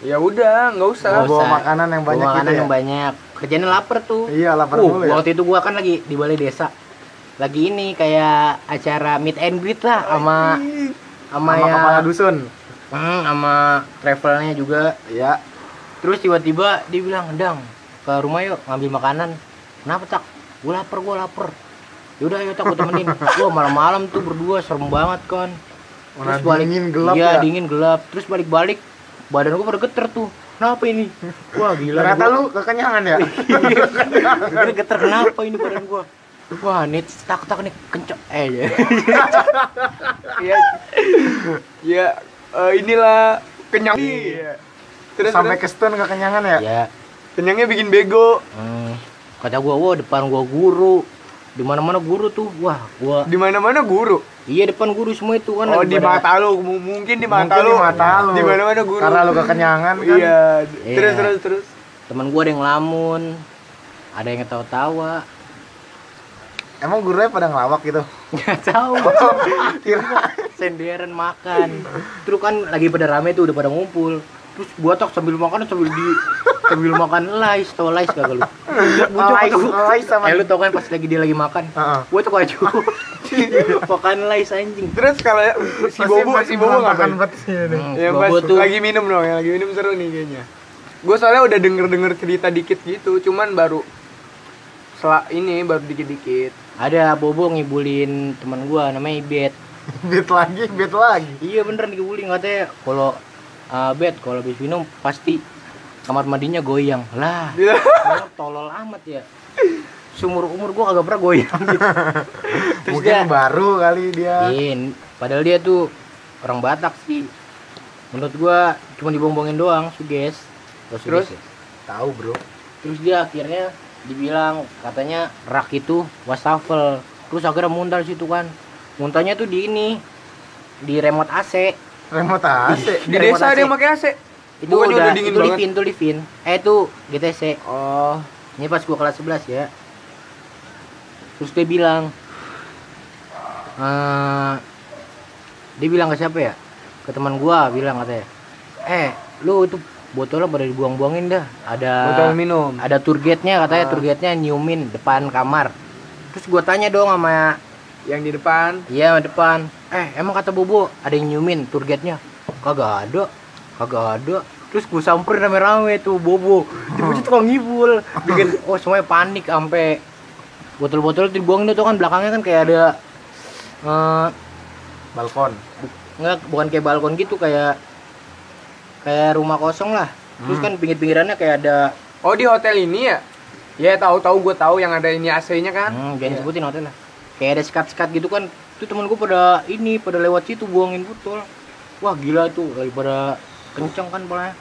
ya udah, nggak usah. Bawa usah. makanan yang banyak bawa makanan gitu ya? yang banyak. Kerjanya lapar tuh. Iya, lapar uh, mulu ya. waktu itu gua kan lagi di balai desa. Lagi ini kayak acara meet and greet lah sama sama ya kepala dusun. Hmm, sama travelnya juga. Iya. Terus tiba-tiba dia bilang, "Dang, ke rumah yuk ngambil makanan." Kenapa tak? Gue lapar, gue lapar. Yaudah ayo tak gue temenin. Wah malam-malam tuh berdua serem banget kan. Warna dingin gelap iya, ya. dingin gelap. Terus balik-balik badan gue pada geter tuh. Kenapa ini? Wah gila. Ternyata gua- lu kekenyangan ya? Gua geter kenapa ini badan gua? Wah, nih tak tak nih kencok. Eh, ya. Iya. Ya, eh, inilah kenyang. Iya. Terus Sampai terus, ke stun kekenyangan ya? ya. Kenyangnya bikin bego. Hmm, kata gua, wah depan gua guru. Di mana-mana guru tuh. Wah, gua Di mana-mana guru. iya depan guru semua itu kan. Oh, di mata lu, M- mungkin di mata Mungkin lu. di mata lu. Di mana-mana guru. Karena lu kekenyangan kan? Iya. Iya. Terus terus terus. Temen gua ada yang ngelamun. Ada yang ketawa-tawa. Emang gurunya pada ngelawak gitu? Nggak tahu. (laughs) Kira Senderan makan. Terus kan lagi pada rame tuh udah pada ngumpul. Terus gua tok sambil makan sambil di sambil makan lais, tau lais kagak lu? Lais, lais sama Eh lu tau kan pas lagi dia lagi makan. Heeh. Gua tuh kacau. (laughs) makan lais anjing. Terus kalau si Pasti- Bobo, si Bobo ngapain? ini. Hmm, Ya Bobo pas tuh lagi minum dong, yang lagi minum seru nih kayaknya. Gue soalnya udah denger-denger cerita dikit gitu, cuman baru sela ini baru dikit-dikit. ada Bobo ngibulin teman gua namanya Ibet. (laughs) Beat lagi, beat lagi. Iya beneran ngibulin katanya kalau uh, Bet kalau habis minum pasti kamar mandinya goyang. Lah, (laughs) Dia- Emang tolol amat ya Sumur umur gua kagak pernah goyang gitu. (laughs) Terus Mungkin dia baru kali dia. Iya, padahal dia tuh orang Batak sih. Menurut gua cuma dibombongin doang, suges. Suges Terus? ya. Tahu, Bro. Terus dia akhirnya dibilang katanya rak itu wastafel. Terus akhirnya muntah di situ kan. Muntahnya tuh di ini di remote AC. Remote AC. (laughs) Di remote desa ada AC. yang pakai AC. Itu udah, udah dingin itu banget? livin, itu livin. Eh itu GTC. Oh, Ini pas gua kelas 11 ya. Terus dia bilang, "Eh, dia bilang ke siapa ya ke teman gua bilang katanya eh lu itu botolnya pada dibuang-buangin dah ada Botol minum. ada tour gate-nya katanya Ah. tour gate-nya nyiumin depan kamar terus gua tanya dong sama Yang di depan. iya depan eh emang kata bobo ada yang nyiumin tour gate-nya kagak ada kagak ada terus gue samperin rame-rame tuh bobo dia bocah tukang ngibul bikin oh semuanya panik sampai botol-botol itu dibuang itu kan belakangnya kan kayak ada eh balkon Enggak, bukan kayak balkon gitu kayak kayak rumah kosong lah. Terus kan pinggir-pinggirannya kayak ada Oh di hotel ini ya? Ya tahu-tahu gue tahu yang ada ini AC-nya kan. hmm, jangan Iya. sebutin hotel lah. Kayak ada sekat-sekat gitu kan. Tuh temen gue pada ini pada lewat situ buangin botol. Wah gila tuh daripada kenceng kan polanya.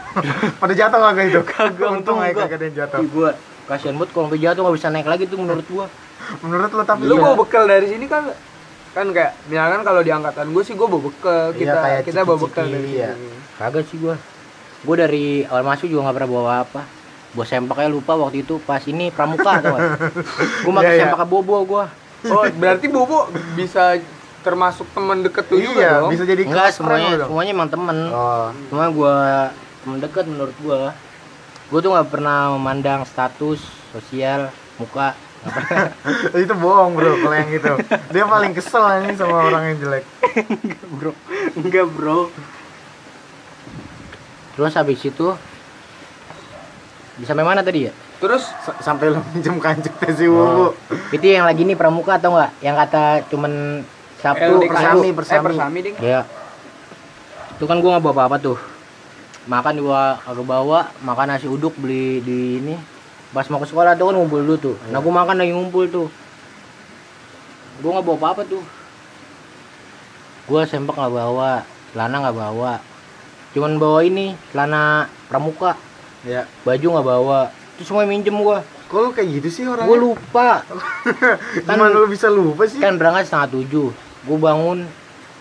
(laughs) pada jatuh kagak itu Kagak, untung aja kagak ada yang jatuh gua kasihan banget kalau sampai jatuh nggak bisa naik lagi tuh menurut gua. menurut lo tapi Lu iya. bawa bekal dari sini kan kan kayak misalkan kalau di angkatan gue sih gue bawa bekal Iya, kita kayak kita bawa bekal dari iya. sini. Kagak sih gua. Gua dari awal masuk juga nggak pernah bawa apa. Bawa sempaknya lupa waktu itu pas ini pramuka gak? (laughs) Gua pakai Iya, iya. sempak bobo gua. Oh berarti Bobo bisa termasuk teman deket lu juga iya dong. bisa jadi Enggak semuanya dong. semuanya emang temen. oh Cuma gua temen deket menurut gua. Gua tuh nggak pernah memandang status sosial muka. (laughs) Itu bohong bro kalau yang itu dia paling kesel anjing sama orang yang jelek (laughs) bro enggak bro terus habis itu bisa sampai mana tadi ya Terus S- sampai lo minjem teh si Oh. Wubu itu yang lagi nih pramuka atau enggak yang kata cuman sabtu LDK persami, lu. persami. Eh, persami ding. ya. Itu kan gua nggak bawa apa-apa tuh. Makan gua agak bawa makan nasi uduk beli di ini. Pas mau ke sekolah tuh kan ngumpul dulu tuh. Nah gua makan lagi ngumpul tuh. Gua nggak bawa apa-apa tuh. Gua sempak nggak bawa celana nggak bawa. Cuman bawa ini celana pramuka. Ya baju nggak bawa. Itu semua minjem gua. Kok lo kayak gitu sih gua orangnya lupa. (laughs) Gimana lo bisa lupa sih? kan berangkat setengah tujuh gue bangun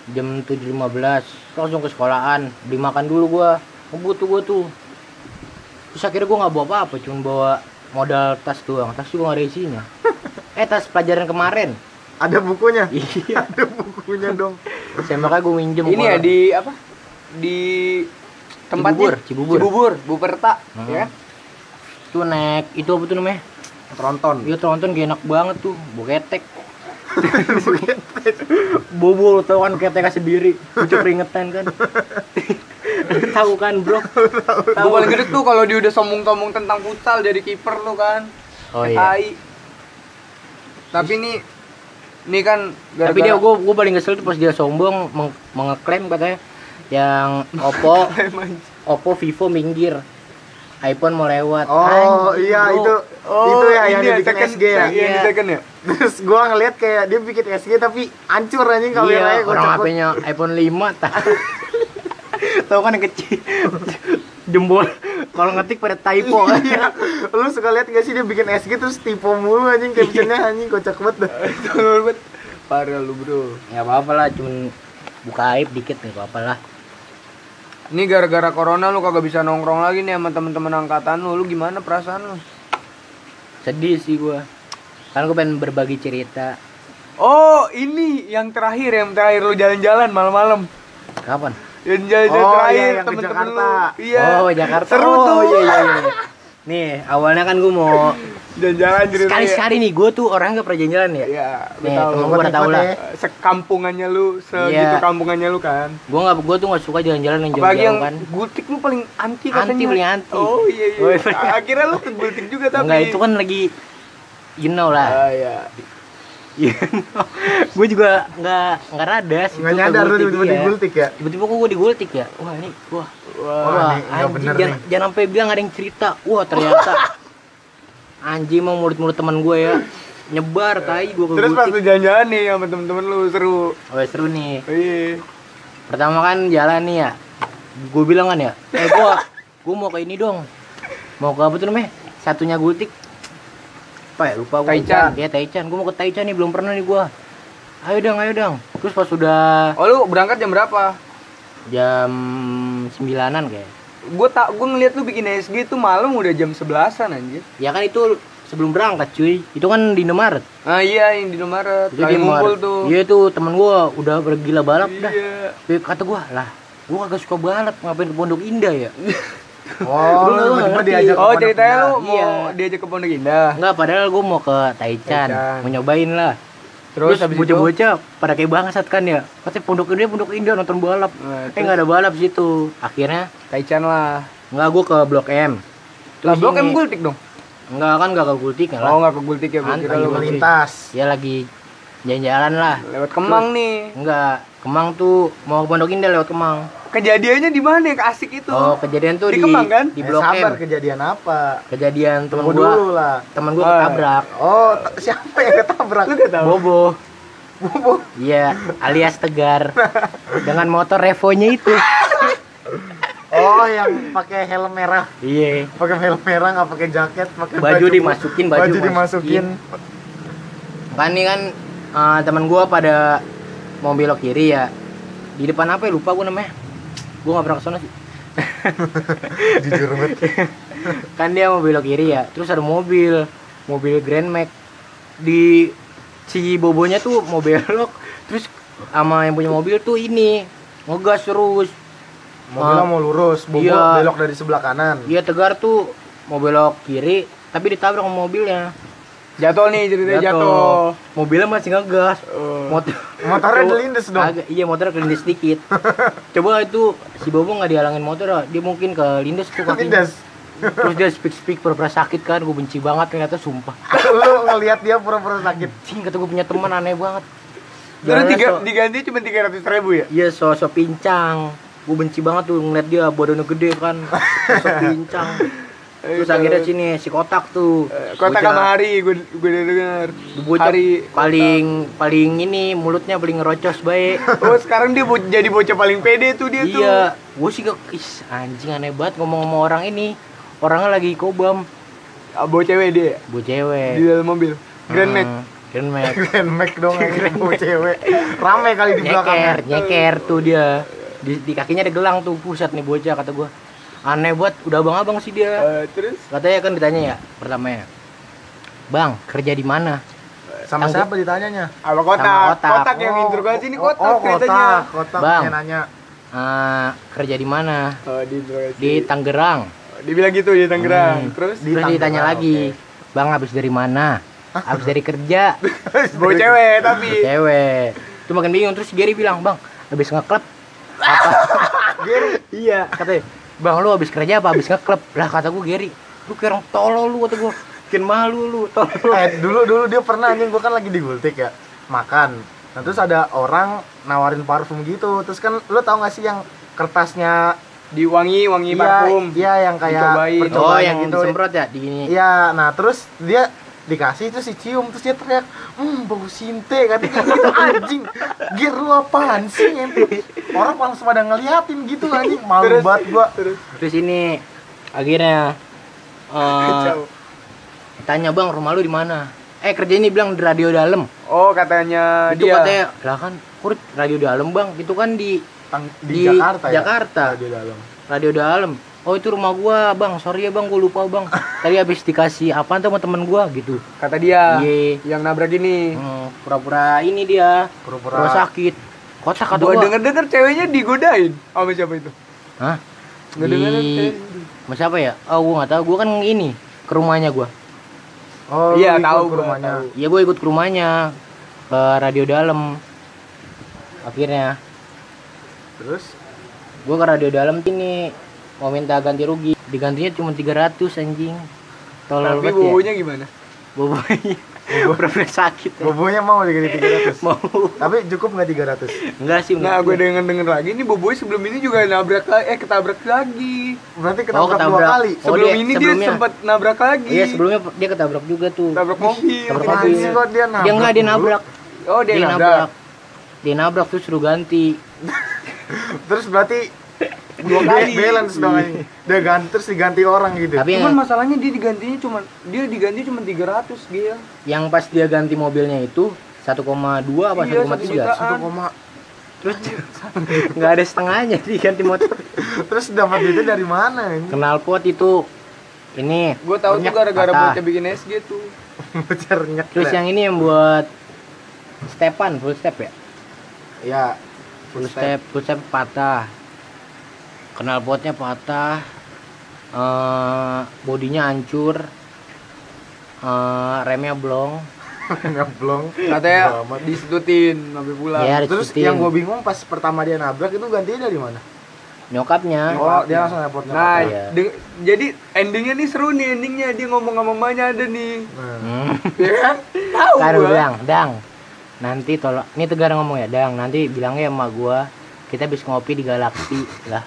jam tujuh lima belas langsung ke sekolahan beli makan dulu gue ngebut tuh gue tuh. Terus akhirnya gue nggak bawa apa-apa cuma bawa modal tas doang. Tas juga nggak ada isinya. Eh tas pelajaran kemarin. Ada bukunya? (laughs) Iya. Ada bukunya dong. Saya makanya gue minjem Ini ya di apa? Di tempatnya Cibubur, Cibubur. Cibubur, Buperta, Hmm. ya. tuh naik itu apa tuh namanya? Tronton. Iya tronton gak enak banget tuh, boketek. Bobo lu tau kan ketek sendiri, lucu keringetan kan. (laughs) tahu kan bro? Gue paling gede tuh kalau dia udah sombong-sombong tentang futsal jadi kiper lu kan. Oh iya. Tapi ini ini kan Tapi dia gue gue paling kesel tuh pas dia sombong meng- mengeklaim katanya yang Oppo Oppo Vivo minggir iPhone mau lewat oh Anjing, iya bro. itu itu ya yang dia bikin SG ya Yang di Iya. second ya? (laughs) terus gua ngeliat kayak dia bikin SG tapi hancur anjing kameranya iya, orang HP-nya iPhone 5 tak (laughs) tahu kan yang kecil jempol kalau ngetik pada typo kan Iya, lu suka lihat gak sih dia bikin SG terus tipe mulu anjing captionnya anjing kocak banget dah. (laughs) Parah lu, Bro. nggak apa-apa lah cuman buka aib dikit nggak apa-apa lah Ini gara-gara corona lu kagak bisa nongkrong lagi nih sama temen-temen angkatan lu. Lu gimana perasaan lu? sedih sih gua kan gue pengen berbagi cerita Oh, ini yang terakhir, yang terakhir lu jalan-jalan malam-malam. kapan Yang jalan-jalan Oh, terakhir iya, temen-temen lu. Iya. oh Jakarta Seru oh, tuh. iya iya iya nih awalnya kan gue mau Jalan-jalan ceritanya. sekali sekali nih gue tuh orang gak pernah jalan ya Iya, nih betul. temen gue pada tahu lah ya. Sekampungannya lu, segitu Iya. kampungannya lu kan. gue nggak gue tuh nggak suka jalan-jalan yang jauh-jauh kan gultik lu paling anti katanya. Anti, paling anti. Oh iya iya. Oh, iya. Akhirnya lu ke gultik juga tapi. Enggak itu kan lagi you know lah Ah, iya. gue juga nggak nggak rada sih Nggak nyadar lu gultik, tiba-tiba iya. digultik ya. tiba-tiba kok gue digultik ya wah ini wah Wah. Wah, ini anjing bener jangan, nih. jangan sampai bilang ada yang cerita. Wah ternyata. (laughs) Anjing mau mulut-mulut teman gue ya. Nyebar tai gue ke Terus pas lu jalan-jalan nih sama temen-temen lu seru. oh seru nih. Iya. pertama kan jalan nih ya. Gue bilang kan ya eh gue gue mau ke ini dong. Mau ke apa tuh namanya? Satunya gultik. Apa ya? Lupa gue Taichan. ya Taichan. Gue mau ke Taichan nih belum pernah nih gue ayo dong ayo dong. Terus pas sudah Oh lu berangkat jam berapa? jam sembilanan kayak Gue tak gue ngeliat lu bikin SG tuh malam udah jam 11-an anjir. ya kan itu sebelum berangkat cuy itu kan di Indomaret Ah iya yang di Indomaret. itu di Indomaret. ngumpul tuh. iya tuh temen gua udah bergila balap dah Iya. Tapi kata gua lah gua kagak suka balap ngapain ke Pondok Indah ya (laughs) Oh, Lu ngerti. diajak Oh ceritanya lu mau Iya. diajak ke Pondok Indah. Enggak, padahal gua mau ke Taichan. mau nyobain lah. Terus, Terus, bocah-bocah pada kayak bangsat kan ya. Katanya Pondok Indah, Pondok Indah nonton balap. Nah, eh nggak ada balap situ. Akhirnya Taichan lah. nggak gua ke Blok M. Lah blok ini- M Gultik dong. Enggak kan enggak ke Gultik lah. Oh nggak ke Gultik ya, gua Kan, lagi lu melintas. Ya lagi jalan-jalan lah. lewat Kemang nih. Enggak, Kemang tuh mau ke Pondok Indah lewat Kemang. Kejadiannya di mana yang asik itu? Oh, kejadian tuh Di di Kemang, kan? di Eh, Blok sabar M. kejadian apa? Kejadian temen Tunggu gua, dulu lah. temen gua Oh. ketabrak. Oh, t- siapa yang ketabrak? Lu gak tahu? Bobo. Bobo. Iya, alias Tegar. Dengan motor Revonya itu. Oh, yang pakai helm merah. Iya. Pakai helm merah nggak pakai jaket, pakai Baju dimasukin, baju baju dimasukin. Kan ini kan eh, teman gua pada mau belok kiri ya. Di depan apa ya lupa gua namanya. Gua nggak pernah ke sana sih. (laughs) Jujur banget. (laughs) Kan dia mau belok kiri ya. Terus ada mobil, mobil Grand Max di si bobonya tuh mau belok. Terus sama yang punya mobil tuh ini ngegas terus. Mobilnya Ah. mau lurus, Bobo Iya. belok dari sebelah kanan. Iya Tegar tuh mau belok kiri tapi ditabrak sama mobilnya. Jatuh nih ceritanya jatuh. Mobilnya masih ngegas. Oh. Motor Motornya dilindes dong. Agak- iya motornya kelindes dikit. (laughs) Coba itu si Bobo nggak dihalangin motor, ah. dia mungkin ke lindes tuh kakinya. Lindes. Terus dia speak speak pura-pura sakit kan, gue benci banget ternyata sumpah. (laughs) Lu ngelihat dia pura-pura sakit. Cing kata gue punya teman aneh banget. Terus tiga, so- diganti cuma tiga ratus ribu ya? Iya so, so pincang. Gue benci banget tuh ngeliat dia badannya gede kan, so (laughs) pincang. Terus akhirnya sini si kotak tuh. Eh, Kotak sama Hari, gue gue bocah Hari paling paling ini mulutnya paling ngerocos baik. (laughs) Oh sekarang dia bo- jadi bocah paling pede tuh dia tuh. iya, gue sih gak, is, anjing aneh banget ngomong sama orang ini. Orangnya lagi kobam, Ah, Bawa cewek dia bu cewek. di dalam mobil. Grand Max. Hmm, Grand Max. (laughs) Grand Max dong (laughs) yang mau cewek. Rame kali di nyeker, belakangnya. nyeker tuh dia. Di, di kakinya ada gelang tuh, pusat nih bocah kata gua. Aneh banget, udah abang-abang sih dia. Eh, terus Katanya kan ditanya ya, pertamanya. Bang, kerja di mana? Sama Tangguh- siapa ditanyanya? apa kotak? Sama kotak. yang Oh, interogasi ini oh, kotak oh, kotak, kotak Bang. yang nanya. Ah, kerja di mana? Oh, di. Di Tangerang. Dibilang gitu di Tangerang. Hmm. Terus Di Terus ditanya lagi, Bang habis dari mana? Habis dari kerja. (laughs) bawa cewek tapi Cewek. Itu makin bingung terus Gary bilang, "Bang, habis ngeklub." Apa? (laughs) Gary, iya, katanya. Bang, lu habis kerja apa habis ngeklub? Lah kata gua Gary, lu kayak orang tolol lu kata gua. Bikin malu lu, tolol. eh dulu dulu dia pernah anjing gua kan lagi di Gultik ya. Makan. Nah, terus ada orang nawarin parfum gitu. Terus kan lu tau gak sih yang kertasnya diwangi wangi iya, parfum. Iya, yang kayak Dicobain. Oh, yang gitu. disemprot ya di ini. Iya, nah terus dia dikasih itu si cium terus dia teriak, hmm bau sinte katanya gitu anjing, gear lu apaan sih ente? Orang langsung pada ngeliatin gitu anjing, malu Terus- banget gua. Terus Terus ini akhirnya eh, kacau. tanya bang rumah lu di mana? Eh kerja ini bilang di radio dalam. Oh, katanya itu dia. katanya lah kan kur radio dalam bang itu kan di Tang- Di di, Jakarta ya. Jakarta. di dalam. radio dalam. Oh itu rumah gua bang, sorry ya bang, gua lupa bang. Tadi habis dikasih apa sama temen gua gitu. Kata dia. Iya. Yang nabrak ini. Hmm, pura-pura ini dia, Pura-pura pura sakit. Kotak kata Gua gua. denger-denger ceweknya digodain sama siapa itu? Hah? Denger Di sama siapa ya? Oh gua nggak tahu. Gua kan ini ke rumahnya gua. Oh, Iya, tahu ke rumahnya. Iya gua ikut ke rumahnya ke radio dalam. Akhirnya Terus gua ke radio dalam ini mau minta ganti rugi. Digantinya cuma 300 anjing. Tolol Tapi banget ya. bobonya gimana? Bobonya. Pura-pura (laughs) sakit ya. bobonya mau diganti (laughs) 300. Mau. Tapi cukup nggak 300? Enggak sih Nah, gue menurut gua. denger denger lagi nih Boboy sebelum ini juga nabrak lagi, eh ketabrak lagi. Berarti Oh, ketabrak dua ketabrak. kali. Oh, Sebelum dia- ini sebelumnya. dia sempat nabrak lagi. Iya sebelumnya dia ketabrak juga tuh. Tabrak mobil. Tabrak gitu. mobil. Kok dia nabrak? Dia enggak dia nabrak. Oh, dia, nabrak. Dia nabrak terus suruh ganti. (laughs) Terus berarti Dua kali. balance dong anjing. Dia ganti terus diganti orang gitu. Tapi Cuman yang, masalahnya dia digantinya cuman dia diganti cuma 300 dia. yang pas dia ganti mobilnya itu 1,2 apa Iya, 1,3 satu jutaan. Satu koma terus nggak ada setengahnya diganti motor (laughs) terus dapat itu dari mana ini? knalpot itu ini Gue tahu tuh gara-gara bocah bikin SG tuh. (laughs) Bocor nyek. terus yang ini yang buat stepan full step ya ya full step full step patah knalpotnya patah eh bodinya hancur eh remnya blong (laughs) ngeblong. Katanya Amat. disetutin sampai pulang. ya Terus yang gue bingung pas pertama dia nabrak itu gantinya dari mana? nyokapnya Oh, dia langsung repot Nah, Iya. de- jadi endingnya nih seru nih endingnya dia ngomong sama mamanya ada nih. Hmm. Ya kan? (laughs) Tahu gua. bilang dang nanti tolong ini tegar ngomong ya dang nanti bilangnya sama gua kita habis ngopi di galaksi lah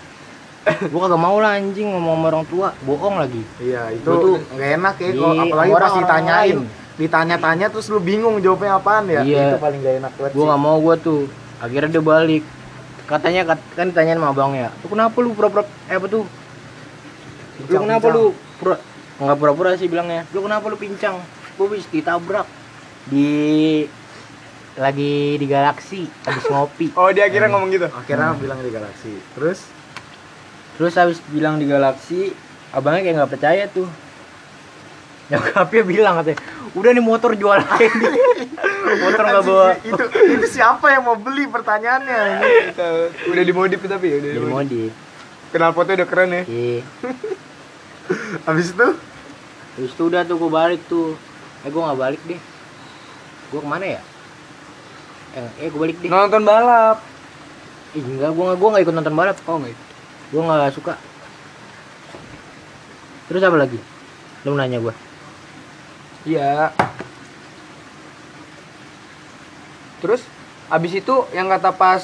gua kagak mau lah anjing ngomong sama orang tua bohong lagi Iya, itu Gua tuh- nggak enak ya kalau apalagi orang- pas ditanyain. Ditanya-tanya terus lu bingung jawabnya apaan ya? Iya. Itu paling gak enak banget. sih. nggak mau gua tuh akhirnya dia balik katanya kat- kan ditanyain sama abangnya lu kenapa lu pura-pura eh apa tuh lu kenapa pincang. lu pura nggak pura-pura sih bilangnya lu kenapa lu pincang gua habis ditabrak di lagi di galaksi habis ngopi Oh, dia akhirnya ngomong gitu. Akhirnya bilang di galaksi. Terus Terus habis bilang di galaksi, abangnya kayak nggak percaya tuh. Nyokapnya bilang katanya, udah nih motor jual lagi. (laughs) motor nggak bawa. Itu itu siapa yang mau beli pertanyaannya udah dimodif tapi ya, udah dimodif. modif. Kenal potnya udah keren ya. Iya. (laughs) Habis itu Terus tuh udah tuh gue balik tuh. Eh gue nggak balik deh. Gue ke mana ya? Eh, eh gue balik deh. Nonton balap. Ih, enggak, gue nggak gue nggak ikut nonton balap. Oh, enggak. Gue nggak suka. Terus apa lagi? Lu nanya gue. Iya. Terus abis itu yang kata pas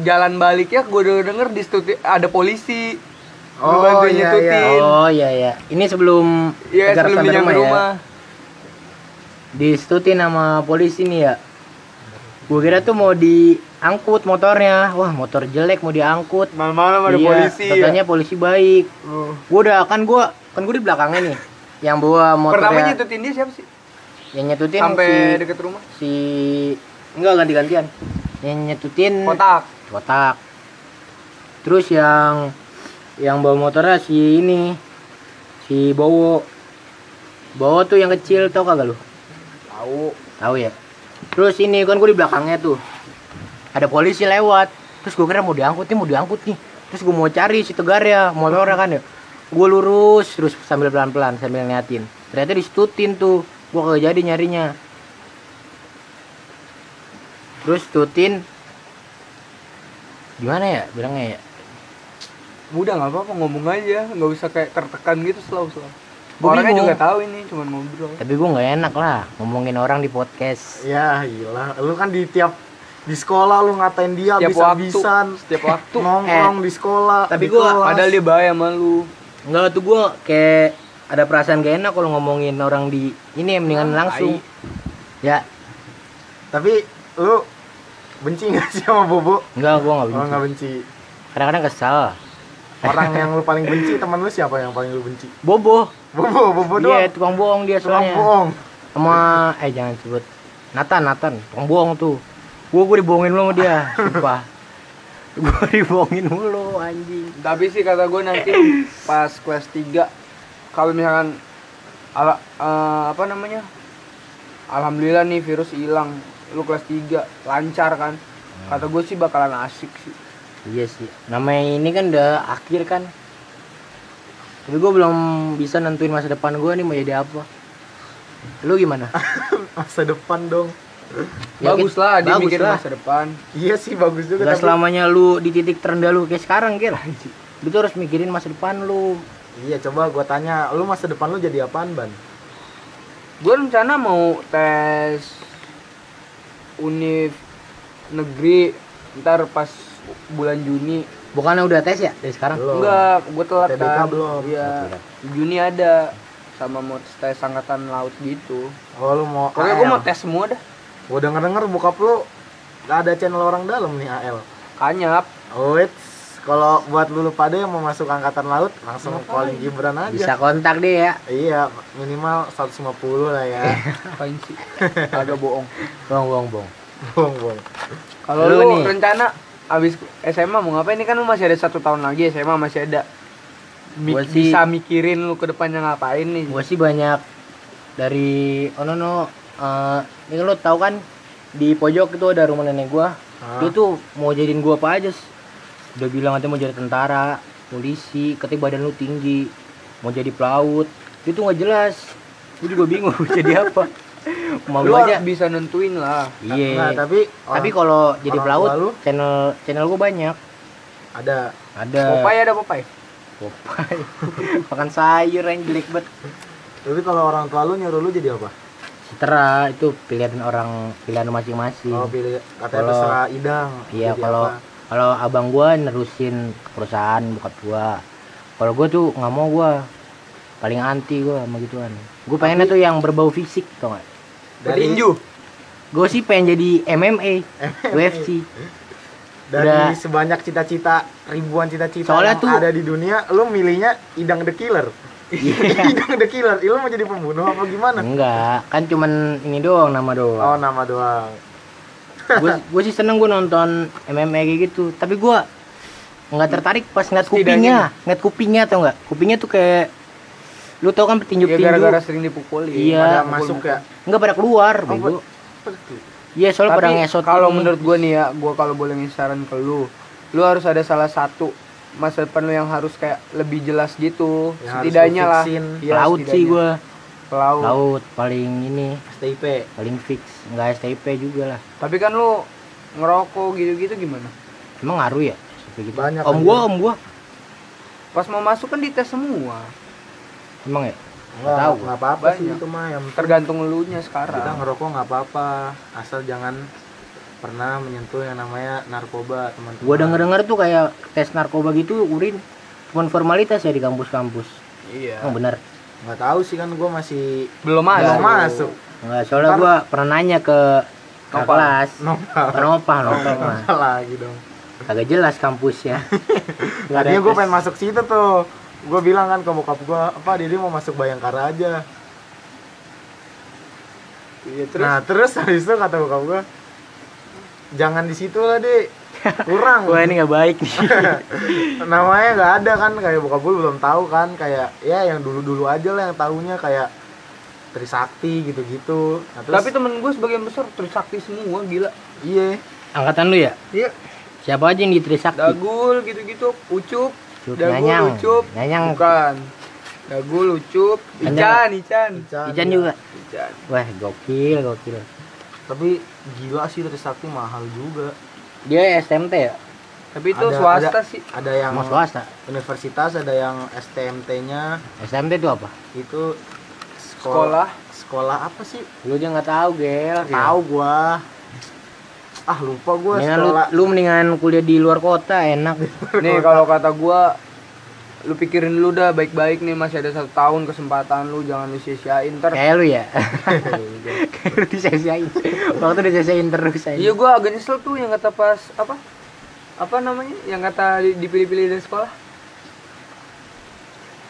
jalan baliknya gue udah denger di studi- ada polisi. Oh, iya, nyututin. Oh iya iya. Ini sebelum Iya Tegar sebelum sampai dia nyampe ya. rumah. distutin sama polisi nih ya gue kira tuh mau diangkut motornya wah motor jelek mau diangkut Malam-malam ada Iya, polisi. katanya Ya. polisi baik Oh. gue udah kan gue kan gue di belakangnya nih yang bawa motor Pertama ya, nyututin dia siapa sih? yang nyetutin Sampai si, deket rumah. si enggak ganti-gantian yang nyetutin Kotak. kotak terus yang yang bawa motornya si ini si Bowo Bowo tuh yang kecil tau kagak lu Tahu. tahu ya terus ini kan gue di belakangnya tuh ada polisi lewat. Terus gue kira mau diangkut nih mau diangkut nih. Terus gue mau cari si tegar ya motornya kan ya. Gue lurus terus sambil pelan pelan sambil ngeliatin. Ternyata disetutin tuh gue kagak jadi nyarinya. Terus tutin gimana ya bilangnya ya? Udah nggak apa-apa ngomong aja, nggak usah kayak tertekan gitu selalu selalu. Gua Orangnya bingung. juga tahu ini cuman ngobrol. tapi gue nggak enak lah ngomongin orang di podcast. Ya gila, lu kan di tiap di sekolah lu ngatain dia Setiap bisa waktu, bisan setiap waktu. nongkrong di sekolah. tapi di gua- kelas. Padahal dia bahaya sama lu. Enggak tuh gue kayak ada perasaan gak enak kalau ngomongin orang di ini mendingan langsung ya Tapi lu benci gak sih sama Bobo? enggak gue nggak Oh benci nggak benci. kadang-kadang kesal Orang (laughs) yang lu paling benci, teman lu siapa yang paling lu benci? bobo Bobo, Bobo dia doang. tukang bohong dia Tukang soalnya bohong. sama eh jangan sebut Nathan Nathan tukang bohong tuh gue gue dibohongin mulu sama dia sumpah gue dibohongin mulu anjing Tapi sih kata gue nanti pas kelas 3 kalau misalkan ala, eh, apa namanya? Alhamdulillah nih virus hilang. Lu kelas 3 lancar kan? Kata gue sih bakalan asik sih. iya sih namanya ini kan udah akhir kan tapi gue belum bisa nentuin masa depan gue nih mau jadi apa lu gimana (laughs) Masa depan dong. Ya, bagus Kit. lah dia Bagus mikir lah. masa depan. Iya sih bagus juga Gak tapi selamanya lu di titik terendah lu kayak sekarang Gil Lu tuh harus mikirin masa depan lu Iya coba gua tanya, lu masa depan lu jadi apaan, Ban? Gue rencana mau tes univ negeri ntar pas bulan Juni. Bukannya udah tes ya dari sekarang? Belum. Enggak, gue telat TBK kan. belum. Iya. Telat. Juni ada sama mau tes angkatan laut gitu. Oh lu mau Pokoknya gue AL. mau tes semua dah. Gua denger-denger bokap lu gak ada channel orang dalam nih AL. Kanyap. Oh, kalau buat lu pada yang mau masuk angkatan laut langsung calling Gibran aja. Bisa kontak deh ya Iya, minimal 150 lah ya. Apain sih? (laughs) Agak bohong. Bohong bohong bohong Bohong, bohong. Kalau Lu lu, nih. rencana abis SMA mau ngapain? Ini kan lu masih ada satu tahun lagi SMA masih ada. Mi- Gua sih- bisa mikirin lu ke depannya ngapain nih gue sih banyak dari oh no no eh, ini lo tau kan di pojok itu ada rumah nenek gua. Ah. dia tuh mau jadiin gua apa aja udah bilang katanya mau jadi tentara polisi katanya badan lu tinggi mau jadi pelaut. Dia tuh nggak jelas. Gue juga bingung (laughs) jadi apa? Mau lu aja. bisa nentuin lah. Iya. Tapi tapi orang- kalau jadi pelaut tua lu? channel channel gua banyak. Ada. Ada. Popeye ada Popeye? Popeye. (laughs) makan sayur yang jelek banget. Tapi kalau orang tua lu nyuruh lu jadi apa Citra itu pilihan orang pilihan masing-masing oh pilih katanya Kalau- terserah idang Iya kalau kalau abang gua nerusin perusahaan bokap gua. Kalau gua tuh nggak mau gua paling anti gua sama gituan. Gua pengennya tuh yang berbau fisik tau gak? Dari- petinju Gue sih pengen jadi MMA, UFC. dari Udah. sebanyak cita-cita ribuan cita-cita Soalnya yang tuh- ada di dunia lu milihnya idang the killer idang the killer lu mau jadi pembunuh apa gimana? Enggak, kan cuman ini doang nama oh doang. nama doang. (laughs) Gue gue sih seneng gua nonton MMA kayak gitu, tapi gua nggak tertarik pas ngeliat kupingnya, ngeliat kupingnya tau nggak? Kupingnya tuh kayak lu tau kan ya petinju-petinju gara-gara sering dipukuli Iya. pada masuk ya? Nggak pada keluar Oh, bego. iya soalnya pada ngesot kalau ini. menurut gua nih ya gua kalau boleh ngasih saran ke lu lu harus ada salah satu masa depan lu yang harus kayak lebih jelas gitu. Yang harus setidaknya lu lah. Iya, laut sih setidaknya. gua. Pelaut laut paling ini. STIP paling fix. Nggak STP juga lah. Tapi kan lu ngerokok gitu-gitu gimana? Emang ngaruh ya? Gitu. Banyak om gua om gua. Pas mau masuk kan dites semua. Emang ya? Nggak, tahu. nggak apa-apa sih itu mah yang tergantung elunya kita sekarang ngerokok nggak apa-apa. Asal jangan pernah menyentuh yang namanya narkoba teman-teman. Gua denger denger tuh kayak tes narkoba gitu urin cuman formalitas ya di kampus-kampus. Iya. Emang bener? Nggak tahu sih kan gua masih belum masuk belum masuk. nggak soalnya Ntar- gua pernah nanya ke ke Nopal. kelas. Nopal. Penopah nopal (laughs) mah lagi dong. Agak jelas kampusnya. (laughs) Nggak ada tadinya gue pengen masuk situ tuh. Gue bilang kan ke bokap gue apa Didi mau masuk Bayangkara aja? Iya terus? Nah terus habis itu kata bokap gue jangan di situ lah deh kurang. (laughs) Wah ini nggak baik nih. (laughs) Namanya nggak ada kan kayak bokap gue belum tahu kan kayak ya yang dulu dulu aja lah yang tahunya kayak Trisakti gitu-gitu. Nah, terus, tapi temen gue sebagian besar trisakti semua gila. Iya. Angkatan lu ya? Iya. Siapa aja yang di Trisakti? Dagul gitu-gitu ucup. Cup, dagul Nyanyang. ucup. Nyanyang. bukan. Dagul ucup. Ican ican. Ican, Ican iya. juga ican. Wah gokil gokil. Tapi gila sih Trisakti mahal juga. Dia STMT ya? Tapi itu Ada- swasta ada- sih. ada yang mau swasta? universitas ada yang STMT-nya STMT itu apa? Itu sekolah. sekolah apa sih? Lu aja nggak tahu gel. Tahu gua. Ah lupa gua mendingan lu, sekolah. lu mendingan kuliah di luar kota enak. Nih kalau kata gua lu pikirin dulu dah baik-baik nih masih ada satu tahun kesempatan lu jangan lu sia-siain ntar. Kayak lu ya? (laughs) Kayak lu disesiain waktu disesiain terus aja iya gua agak nyesel tuh yang kata pas apa? Apa namanya? Yang kata di- dipilih-pilih dari sekolah.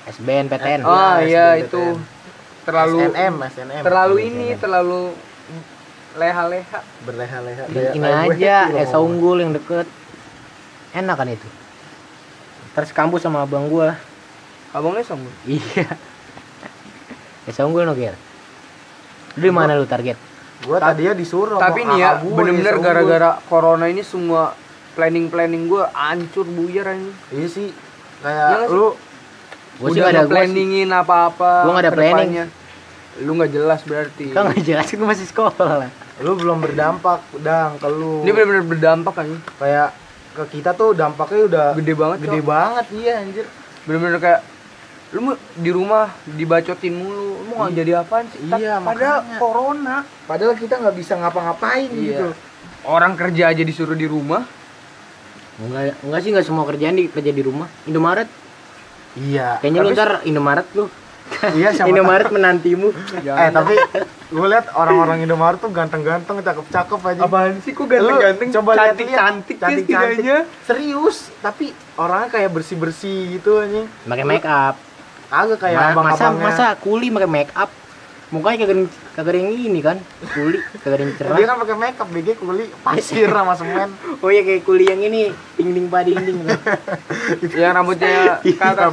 SBN PTN Eh, ah SBMPTN. iya itu. Terlalu SNM SNM terlalu Iya, ini SNM. terlalu leha-leha. Berleha-leha. Ini- aja Esa. Unggul yang deket. Enak kan itu terus kampus sama abang gua. Abangnya sama iya. Esa Unggul no lu di mana lu target? Gua tadinya disuruh tapi nih ya bener-bener Unggul. gara-gara corona ini semua planning planning gua hancur buyar ini iya sih. Iya kayak sih? lu gua sih gak ada planningin apa-apa Gua nggak ada planning. lu nggak jelas berarti. Kan nggak jelas? Gua masih sekolah. Lu belum berdampak dang ke lu. Ini bener-bener berdampak kan kayak ke kita tuh dampaknya udah gede banget gede Cok. banget iya anjir. Bener-bener kayak lu mau di rumah dibacotin mulu lu mau jadi apaan sih? Iya, padahal makanya. corona. Padahal kita nggak bisa ngapa-ngapain Iya. gitu. Orang kerja aja disuruh di rumah. Enggak enggak sih enggak semua kerjaan di kerja di rumah. Indomaret. Iya. Kayaknya lu ntar Indomaret lu iya siapa Indomaret menantimu. Eh tapi gue lihat orang-orang Indomaret tuh ganteng-ganteng cakep-cakep aja. Apaan sih kok Lu coba lihat cantik cantik cantik cantik serius tapi orangnya kayak bersih bersih gitu anjing. Pakai make up. Agak kayak Ma- abang masa abangnya masa kuli pakai make up? Mukanya kagak kagak ada yang ini kan kuli kagak ada yang cerah. Dia kan pakai makeup BG kuli pasir sama semen. (laughs) Oh iya kayak kuli yang ini ding ding pa ding ding (laughs) yang rambutnya Iya, kata.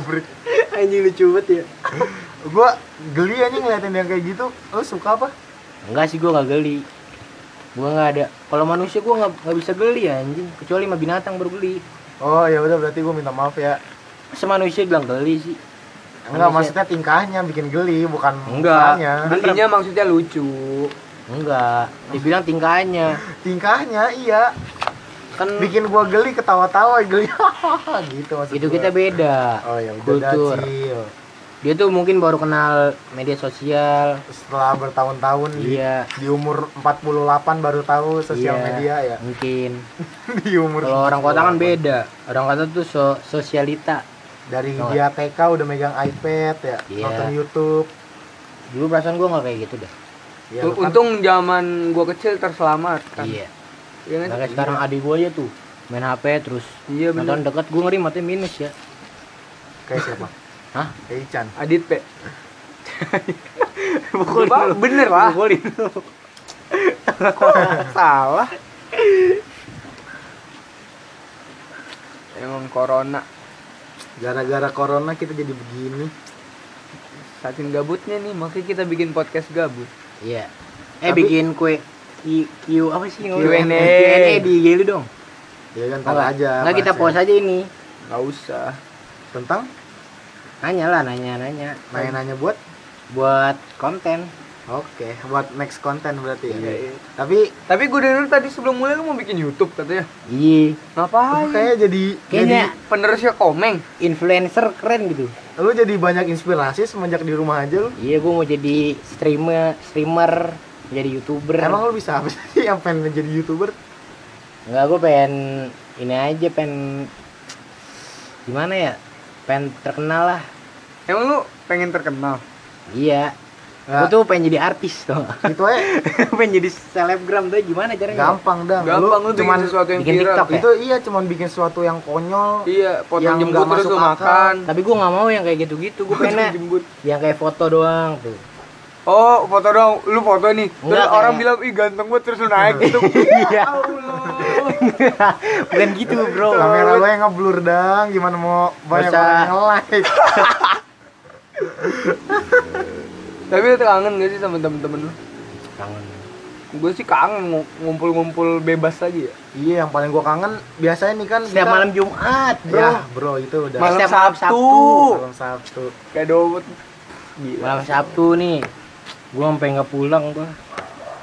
Anjing lucu banget ya. (laughs) Gua geli aja ngeliatin yang kayak gitu. Lu suka apa? Enggak sih gua nggak geli. Gua nggak ada. Kalau manusia gua nggak nggak bisa geli anjing, kecuali sama binatang baru geli. Oh ya udah berarti gua minta maaf ya. Masa manusia bilang geli sih? Enggak, Manusia- maksudnya tingkahnya bikin geli, bukan Enggak. mukanya. Belinya maksudnya lucu. Enggak, dibilang tingkahnya. Tingkahnya iya. Kan Bikin gua geli ketawa-tawa geli. (laughs) gitu maksud itu gua. kita beda. Oh ya udah kultur. Dacil. Dia tuh mungkin baru kenal media sosial. Setelah bertahun-tahun di, Iya. di umur 48 baru tahu sosial Iya, media ya. Mungkin. (laughs) di umur Kalau orang kota kan 48. beda. Orang kota tuh so- sosialita. Dari Tau dia TK udah megang iPad ya, Iya. nonton YouTube. Dulu perasaan gua nggak kayak gitu dah. Ya, kan- Untung zaman gua kecil terselamatkan. Iya. Iya kan? Nah, kayak sekarang adik gua aja tuh main HP terus Iya bener. nonton deket gua ngeri matanya minus ya. kayak siapa? Hah? Kayak Ican. Adit P. Pukulin (laughs) Ba- lu. bener lah. Pukulin lu. (laughs) Salah. Emang corona Gara-gara corona kita jadi begini. saking gabutnya nih makanya kita bikin podcast gabut. Iya. Eh Tapi- bikin kue Q, Q apa sih Q&A. Q&A di IG lu dong. Ya kan Enggak, ntar aja. Enggak kita post aja ini. Gak usah. Tentang Nanya lah, nanya nanya. nanya-nanya buat Buat konten. Oke, buat next konten berarti ya. Iya, iya. Tapi Tapi gue denger tadi sebelum mulai lu mau bikin YouTube katanya. Iya. Ngapain? kayak jadi Kayaknya Penerusnya komeng. influencer keren gitu. jadi lu jadi banyak inspirasi semenjak di rumah aja lu. Iya, gua mau jadi streamer, streamer, jadi youtuber. Emang lu bisa apa sih (laughs) yang pengen jadi youtuber? Enggak, gue pengen ini aja pengen gimana ya? Pengen terkenal lah. Emang lu pengen terkenal? Iya. Gue tuh pengen jadi artis tuh. Itu aja (laughs) pengen jadi selebgram tuh gimana caranya? gampang dah. Gampang lu, cuman bikin sesuatu yang bikin viral. TikTok ya? itu iya cuman bikin sesuatu yang konyol. Iya, potong Yang jembut terus masuk lu makan. Tapi gue nggak mau yang kayak gitu-gitu. Gue pengen yang kayak foto doang tuh. Oh, foto dong. Lu foto nih. Terus Enggak, orang kayak- bilang, "Ih, ganteng banget." Terus lu naik gitu. (laughs) Iya. Bukan gitu, Bro. Kamera lu yang ngeblur dang, gimana mau banyak Masa- orang yang like. (laughs) Tapi lu tuh kangen gak sih sama temen-temen lu? Kangen. Gue sih kangen ngu- ngumpul-ngumpul bebas lagi ya. iya, yang paling gua kangen biasanya nih kan Setiap kita- malam Jumat, Bro. Ya, bro itu udah Malam Setiap malam Sabtu. malam Sabtu. Kayak. Gila. Malam Sabtu nih. Gua sampai nggak pulang gua.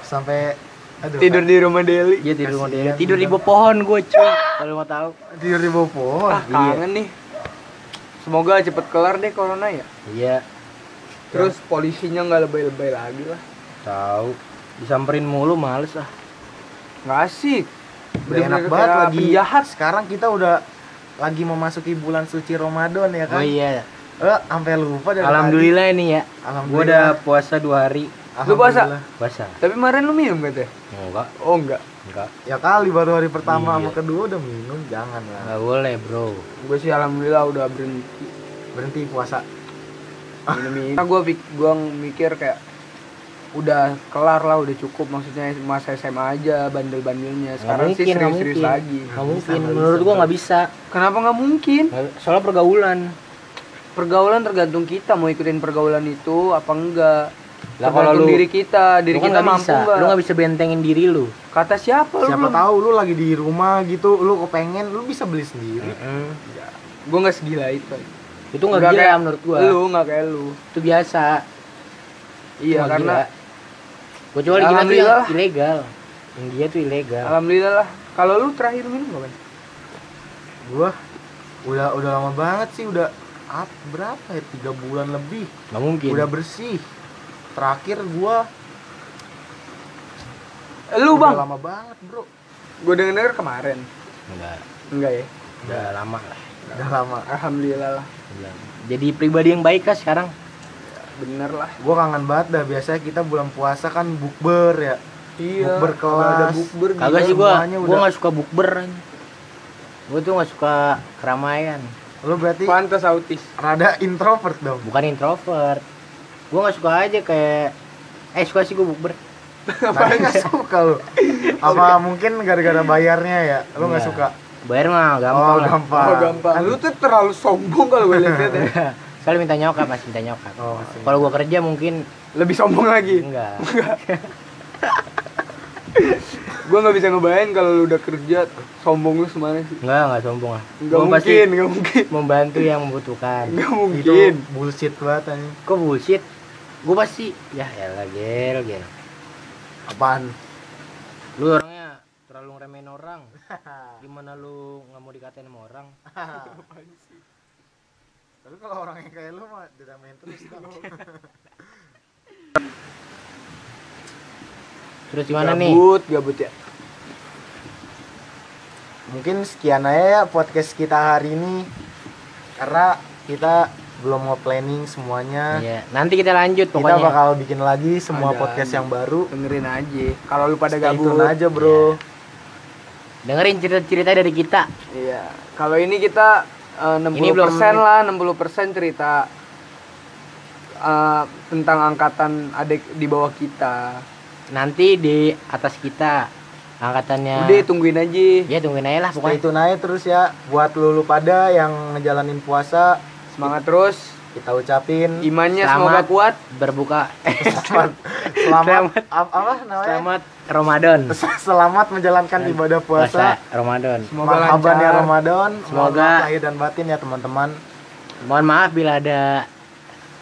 Sampai aduh, Tidur di rumah Deli. Dia tidur sama Kasihan, dia. Tidur di bawah pohon gua, cuy. Kalau mau tahu. tidur di bawah pohon. Ah, kangen nih. Semoga cepet kelar deh corona ya. Iya, Terus polisinya nggak lebay-lebay lagi lah. tahu. Disamperin mulu males ah. Nggak asik. Udah enak banget lagi. penjahat. Sekarang kita udah lagi memasuki bulan suci Ramadan ya kan? Oh iya. Eh, sampai lupa dari Alhamdulillah ini ya. tadi. Gua Alhamdulillah. udah puasa dua hari. Lu puasa? Alhamdulillah. Puasa. Tapi kemarin lu minum katanya? Enggak, Oh enggak. enggak. Ya kali baru hari pertama Iya. sama kedua udah minum, jangan lah. Enggak boleh, Bro. Gue sih alhamdulillah udah berhenti Berhenti puasa. minum ini. Nah, gue gua mikir kayak udah kelar lah, udah cukup maksudnya masa SMA aja bandel-bandelnya. Sekarang sih mungkin, nggak serius-serius mungkin. lagi. Nggak mungkin. Menurut bisa, gua nggak bisa. Kenapa nggak mungkin? Soalnya pergaulan. Pergaulan tergantung kita mau ikutin pergaulan itu apa enggak. Lah, kalau Tergantung lu- diri kita, diri Lu kan kita mampu bisa. enggak? Lu nggak bisa bentengin diri lu. Kata siapa lu? Siapa tahu lu lagi di rumah gitu, lu kepengen, lu bisa beli sendiri. Gue nggak segila itu. Itu nggak gila kayak menurut gua. Lu nggak kayak lu. Itu biasa. Iya Cuma karena Gue kecuali Ya, gila tuh yang ilegal. Yang dia tuh ilegal. alhamdulillah lah. Kalau lu terakhir minum kapan? Gua udah udah lama banget sih, udah ap, berapa ya? Tiga bulan lebih. Nggak mungkin. Udah bersih. Terakhir gua Lu udah bang? lama banget, Bro. Gue denger denger kemarin. Enggak. Enggak ya? Udah lama lah. Udah lama. Alhamdulillah lah. Udah. Jadi pribadi yang baik kan sekarang. Bener lah. Gua kangen banget dah. Biasanya kita bulan puasa kan bukber ya. Iya. Bukber ada kelas. bukber Kagak sih gua. Gua udah- nggak suka bukber. Gue tuh nggak suka keramaian. Lu berarti Pantas autis. rada introvert dong. Bukan introvert. Gue nggak suka aja kayak. Eh suka sih gue bukber. Tapi (laughs) nggak suka lu. Apa mungkin gara-gara bayarnya ya? Lu nggak Iya. suka? Bayar mah gampang oh, lah. gampang. Oh gampang. Lu tuh terlalu sombong kalau gue lihat ya. (laughs) Kalau minta nyokap masih minta nyokap. Oh, masih Kalau gua kerja mungkin Lebih sombong lagi. enggak. (laughs) Gua nggak bisa ngebayang kalau lu udah kerja sombong lu semana sih. Enggak, enggak sombong ah. Nggak Gua pasti mungkin, nggak mungkin. membantu yang membutuhkan. (laughs) Nggak itu mungkin. bullshit banget anjing Kok bullshit? Gua pasti ya elah gel gel. apaan Lu orangnya terlalu ngeremehin orang. (laughs) Gimana lu nggak mau dikatain sama orang? (laughs) tapi kalau orang yang kayak lu mah diramain terus Terus gimana nih? Gabut, gabut ya. mungkin sekian aja ya podcast kita hari ini karena kita belum nge-planning semuanya Iya, nanti kita lanjut kita pokoknya. bakal bikin lagi semua Ada. podcast yang baru Dengerin aja. Kalau lu pada Stay gabut. tune aja bro Dengerin cerita-cerita dari kita. Iya. Kalau ini kita eh, 60% Ini belum- lah, 60% cerita eh, tentang angkatan adik di bawah kita. Nanti di atas kita angkatannya. Udah tungguin aja. Ya tungguin aja lah pokoknya. tune aja terus ya buat lulu pada yang ngejalanin puasa Semangat terus. kita ucapin Imannya Selamat. semoga kuat. Berbuka. selamat (laughs) selamat ap- apa namanya Selamat Ramadan. (laughs) selamat menjalankan ibadah puasa Puasa Ramadan. Semoga Marhaban ya lancar. Ramadan Semoga- lahir dan batin ya teman-teman Mohon maaf bila ada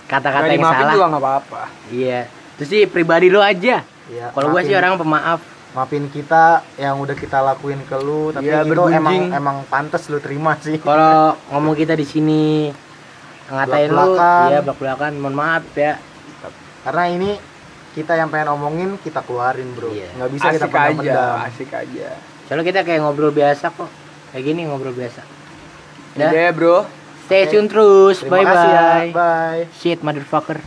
kata-kata yang salah. juga nggak apa-apa. Iya. Terus sih pribadi lu aja. Ya, Kalau gua maafin- sih orang pemaaf. maafin kita yang udah kita lakuin ke lu tapi Iya, itu bergunjing. emang emang pantas lu terima sih Kalau ngomong kita di sini ngatain lu, ya belak-belakan. Mohon maaf ya. karena ini kita yang pengen omongin kita keluarin bro Iya. nggak bisa kita Asik aja, pendam-pendam asik aja. Soalnya kita kayak ngobrol biasa kok. Kayak gini ngobrol biasa. Udah Dah. ya, Bro. Stay tune terus. terima Bye kasih ya bye. bye Shit motherfucker.